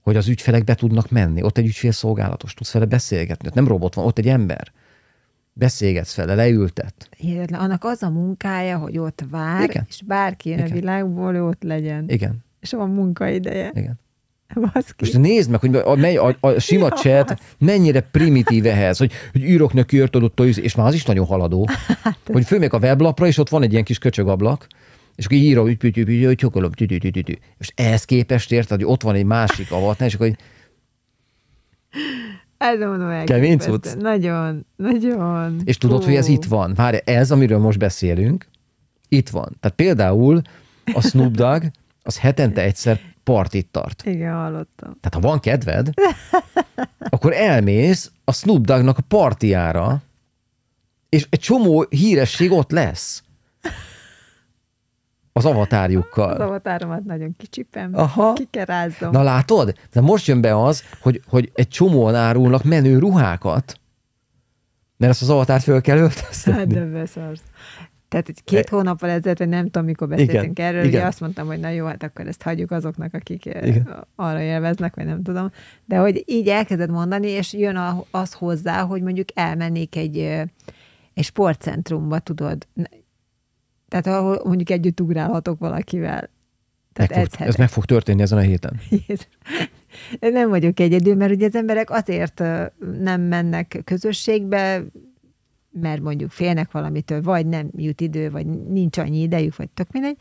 S1: Hogy az ügyfelek be tudnak menni. Ott egy ügyfélszolgálatos, tudsz vele beszélgetni. Ott nem robot van, ott egy ember. Beszélgetsz vele, leültet.
S2: Hihetetlen. Annak az a munkája, hogy ott vár,
S1: Igen.
S2: és bárki jön a
S1: Igen.
S2: világból, ott legyen.
S1: Igen,
S2: És van munkaideje.
S1: igen.
S2: Baszki.
S1: Most nézd meg, hogy a, mely- a, a (laughs) sima
S2: Ja,
S1: chat mennyire primitív ehhez, hogy, hogy írok neki, érted ott, a és már az is nagyon haladó, (laughs)
S2: Hát,
S1: hogy fölmegyek a weblapra, és ott van egy ilyen kis köcsögablak, és akkor írom, hogy csokolom, és ehhez képest érted, hogy ott van egy másik avatnál, és akkor hogy
S2: Ez mondom
S1: Kemény cucc.
S2: Nagyon, nagyon.
S1: És tudod,
S2: Fú.
S1: hogy ez itt van. Várj, ez, amiről most beszélünk, itt van. Tehát például a Snoop Dogg, az hetente egyszer partit tart.
S2: Igen, hallottam.
S1: Tehát ha van kedved, akkor elmész a Snoop Doggnak a partiára, és egy csomó híresség ott lesz. Az
S2: Az
S1: avatárjukkal.
S2: avatáromat nagyon kicsipem.
S1: Aha.
S2: Kikerázom.
S1: Na látod? De most jön be az, hogy, hogy egy csomóan árulnak menő ruhákat, mert ezt az avatárt föl kell
S2: Hát
S1: öltöztetni.
S2: de beszarsz. Tehát egy két hónappal ezelőtt, vagy nem tudom, mikor beszéltünk
S1: Igen,
S2: erről,
S1: igen.
S2: ugye azt mondtam, hogy na jó, hát akkor ezt hagyjuk azoknak, akik eh,
S1: Igen.
S2: arra élveznek, vagy nem tudom. De hogy így elkezded mondani, és jön az hozzá, hogy mondjuk elmennék egy, eh, egy sportcentrumba, tudod. Tehát ahol mondjuk együtt ugrálhatok valakivel.
S1: Meg
S2: Tehát
S1: fog,
S2: edzhetek.
S1: ez meg fog történni ezen a héten.
S2: Jézus. Nem vagyok egyedül, mert ugye az emberek azért ö, nem mennek közösségbe, mert mondjuk félnek valamitől, vagy nem jut idő, vagy nincs annyi idejük, vagy tök mindegy,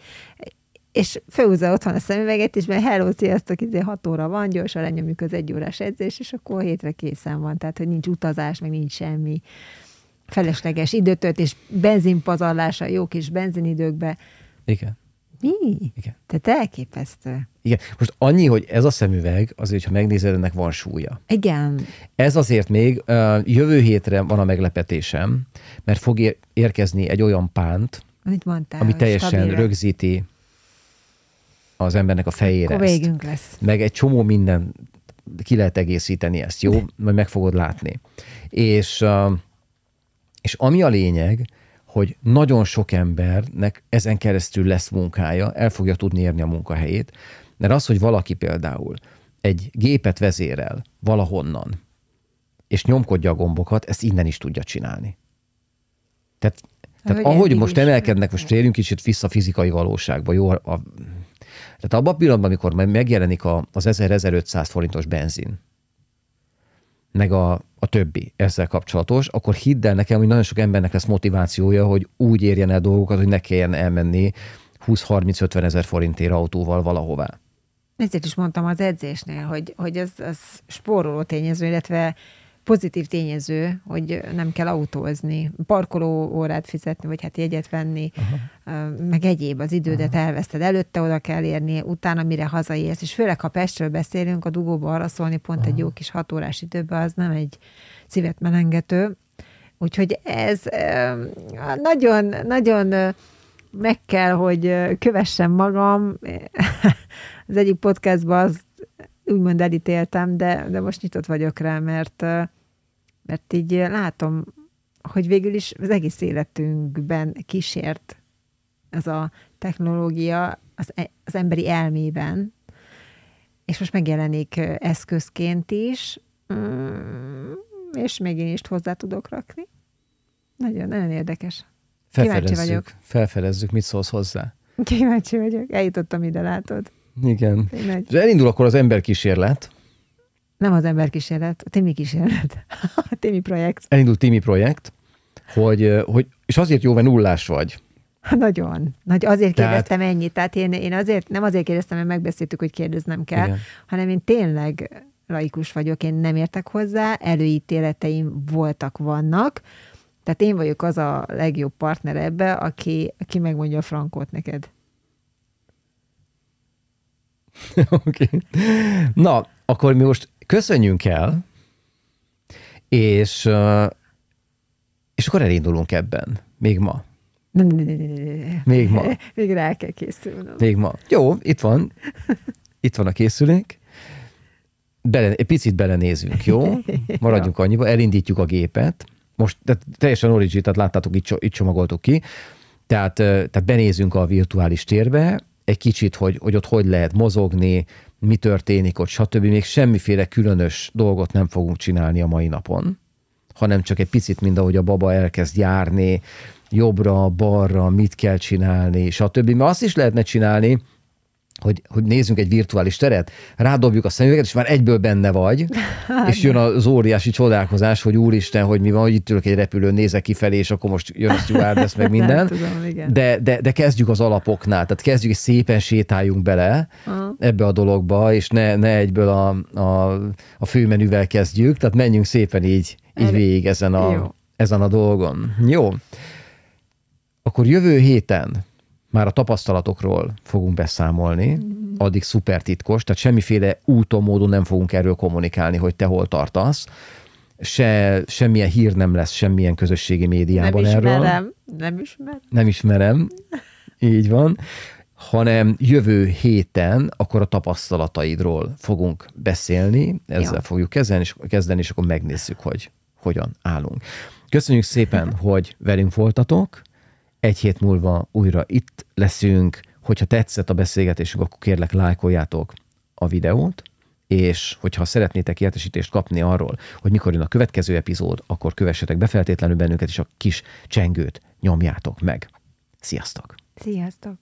S2: és főhúzza otthon a szemüveget, és mert hello, sziasztok, izé 6 óra van, gyorsan lenyomjuk az egy órás edzés, és akkor hétre készen van, tehát hogy nincs utazás, meg nincs semmi felesleges időtöltés, benzinpazarlása jó kis benzinidőkbe.
S1: Igen.
S2: Mi?
S1: Igen.
S2: Tehát elképesztő.
S1: Igen. Most annyi, hogy ez a szemüveg, azért, ha megnézed, ennek van súlya.
S2: Igen,
S1: Ez azért még jövő hétre van a meglepetésem, mert fog ér- érkezni egy olyan pánt,
S2: Amit mondtál.
S1: ami teljesen
S2: stabilra.
S1: rögzíti az embernek a fejére
S2: Akkor végünk lesz.
S1: Meg egy csomó minden ki lehet egészíteni ezt, jó? Majd meg fogod látni. És, és ami a lényeg, hogy nagyon sok embernek ezen keresztül lesz munkája, el fogja tudni érni a munkahelyét, mert az, hogy valaki például egy gépet vezérel valahonnan, és nyomkodja a gombokat, ezt innen is tudja csinálni. Tehát, tehát
S2: Ahogy
S1: most emelkednek, most térjünk kicsit vissza a fizikai valóságba, jó? A, tehát abban a pillanatban, amikor megjelenik a, az 1000-1500 forintos benzin, meg a, a többi ezzel kapcsolatos, akkor hidd el nekem, hogy nagyon sok embernek lesz motivációja, hogy úgy érjen el dolgokat, hogy ne kelljen elmenni 20-30-50 ezer forintért autóval valahová.
S2: Ezért is mondtam az edzésnél, hogy, hogy ez, ez spóroló tényező, illetve pozitív tényező, hogy nem kell autózni, parkoló órát fizetni, vagy hát jegyet venni, Aha. meg egyéb az idődet Aha. elveszted. Előtte oda kell érni, utána mire hazaérsz, és főleg, ha Pestről beszélünk, a dugóba arra szólni pont Aha. egy jó kis hatórás időben, az nem egy szívet melengető. Úgyhogy ez nagyon, nagyon meg kell, hogy kövessem magam. Az egyik podcastban azt úgymond elítéltem, de, de most nyitott vagyok rá, mert, mert így látom, hogy végül is az egész életünkben kísért ez a technológia az, e- az emberi elmében, és most megjelenik eszközként is, mm, és még én is hozzá tudok rakni. Nagyon, nagyon érdekes. Kíváncsi
S1: Felfedezzük,
S2: vagyok.
S1: felfedezzük, mit szólsz hozzá.
S2: Kíváncsi vagyok. Eljutottam ide, látod.
S1: Igen.
S2: Tényleg.
S1: És elindul akkor az emberkísérlet,
S2: Nem az emberkísérlet, a Timi kísérlet. (laughs) A Timi projekt.
S1: elindul Timi projekt, hogy, hogy, és azért jó, mert nullás vagy.
S2: Nagyon. Nagy, azért
S1: Tehát-
S2: kérdeztem ennyit. Tehát én, én azért, nem azért kérdeztem, mert megbeszéltük, hogy kérdeznem kell,
S1: Igen.
S2: hanem én tényleg laikus vagyok, én nem értek hozzá, előítéleteim voltak, vannak, tehát én vagyok az a legjobb partner ebbe, aki, aki megmondja a frankot neked. (laughs)
S1: Oké. Na, akkor mi most köszönjünk el, és, És akkor elindulunk ebben. Még ma. Még ma. (laughs)
S2: Még rá kell készülnöm.
S1: Még ma. Jó, itt van. Itt van a készülék. Bele, egy picit belenézünk, jó? (laughs) Maradjunk annyiba, elindítjuk a gépet. Most tehát teljesen origin, tehát láttátok, itt, itt csomagoltuk ki. Tehát, tehát benézünk a virtuális térbe, egy kicsit, hogy, hogy ott hogy lehet mozogni, mi történik ott, stb. Még semmiféle különös dolgot nem fogunk csinálni a mai napon, hanem csak egy picit, mint ahogy a baba elkezd járni, jobbra, balra, mit kell csinálni, stb. Mert azt is lehetne csinálni, hogy, hogy nézzünk egy virtuális teret, rádobjuk a szemüveget, és már egyből benne vagy, (laughs) és jön az óriási csodálkozás, hogy úristen, hogy mi van, hogy itt ülök egy repülőn, nézek kifelé, és akkor most jön a stewardess, meg (laughs) minden.
S2: Tudom, igen.
S1: De, de, de kezdjük az alapoknál, tehát kezdjük, és szépen sétáljunk bele
S2: Aha.
S1: ebbe a dologba, és ne, ne egyből a, a, a főmenüvel kezdjük, tehát menjünk szépen így, így
S2: El-
S1: végig ezen a,
S2: Jó.
S1: ezen a dolgon. Jó. Akkor jövő héten már a tapasztalatokról fogunk beszámolni, addig szuper titkos, tehát semmiféle úton, módon nem fogunk erről kommunikálni, hogy te hol tartasz. Se, semmilyen hír nem lesz semmilyen közösségi
S2: Nem
S1: médiában erről
S2: ismerem. Nem ismerem.
S1: nem ismerem, így van, hanem jövő héten akkor a tapasztalataidról fogunk beszélni, ezzel
S2: Jó.
S1: fogjuk kezdeni és, kezdeni, és akkor megnézzük, hogy hogyan állunk. Köszönjük szépen, (laughs) hogy velünk voltatok, egy hét múlva újra itt leszünk, hogyha tetszett a beszélgetésünk, akkor kérlek lájkoljátok a videót, és hogyha szeretnétek értesítést kapni arról, hogy mikor jön a következő epizód, akkor kövessetek be feltétlenül bennünket, és a kis csengőt nyomjátok meg. Sziasztok!
S2: Sziasztok!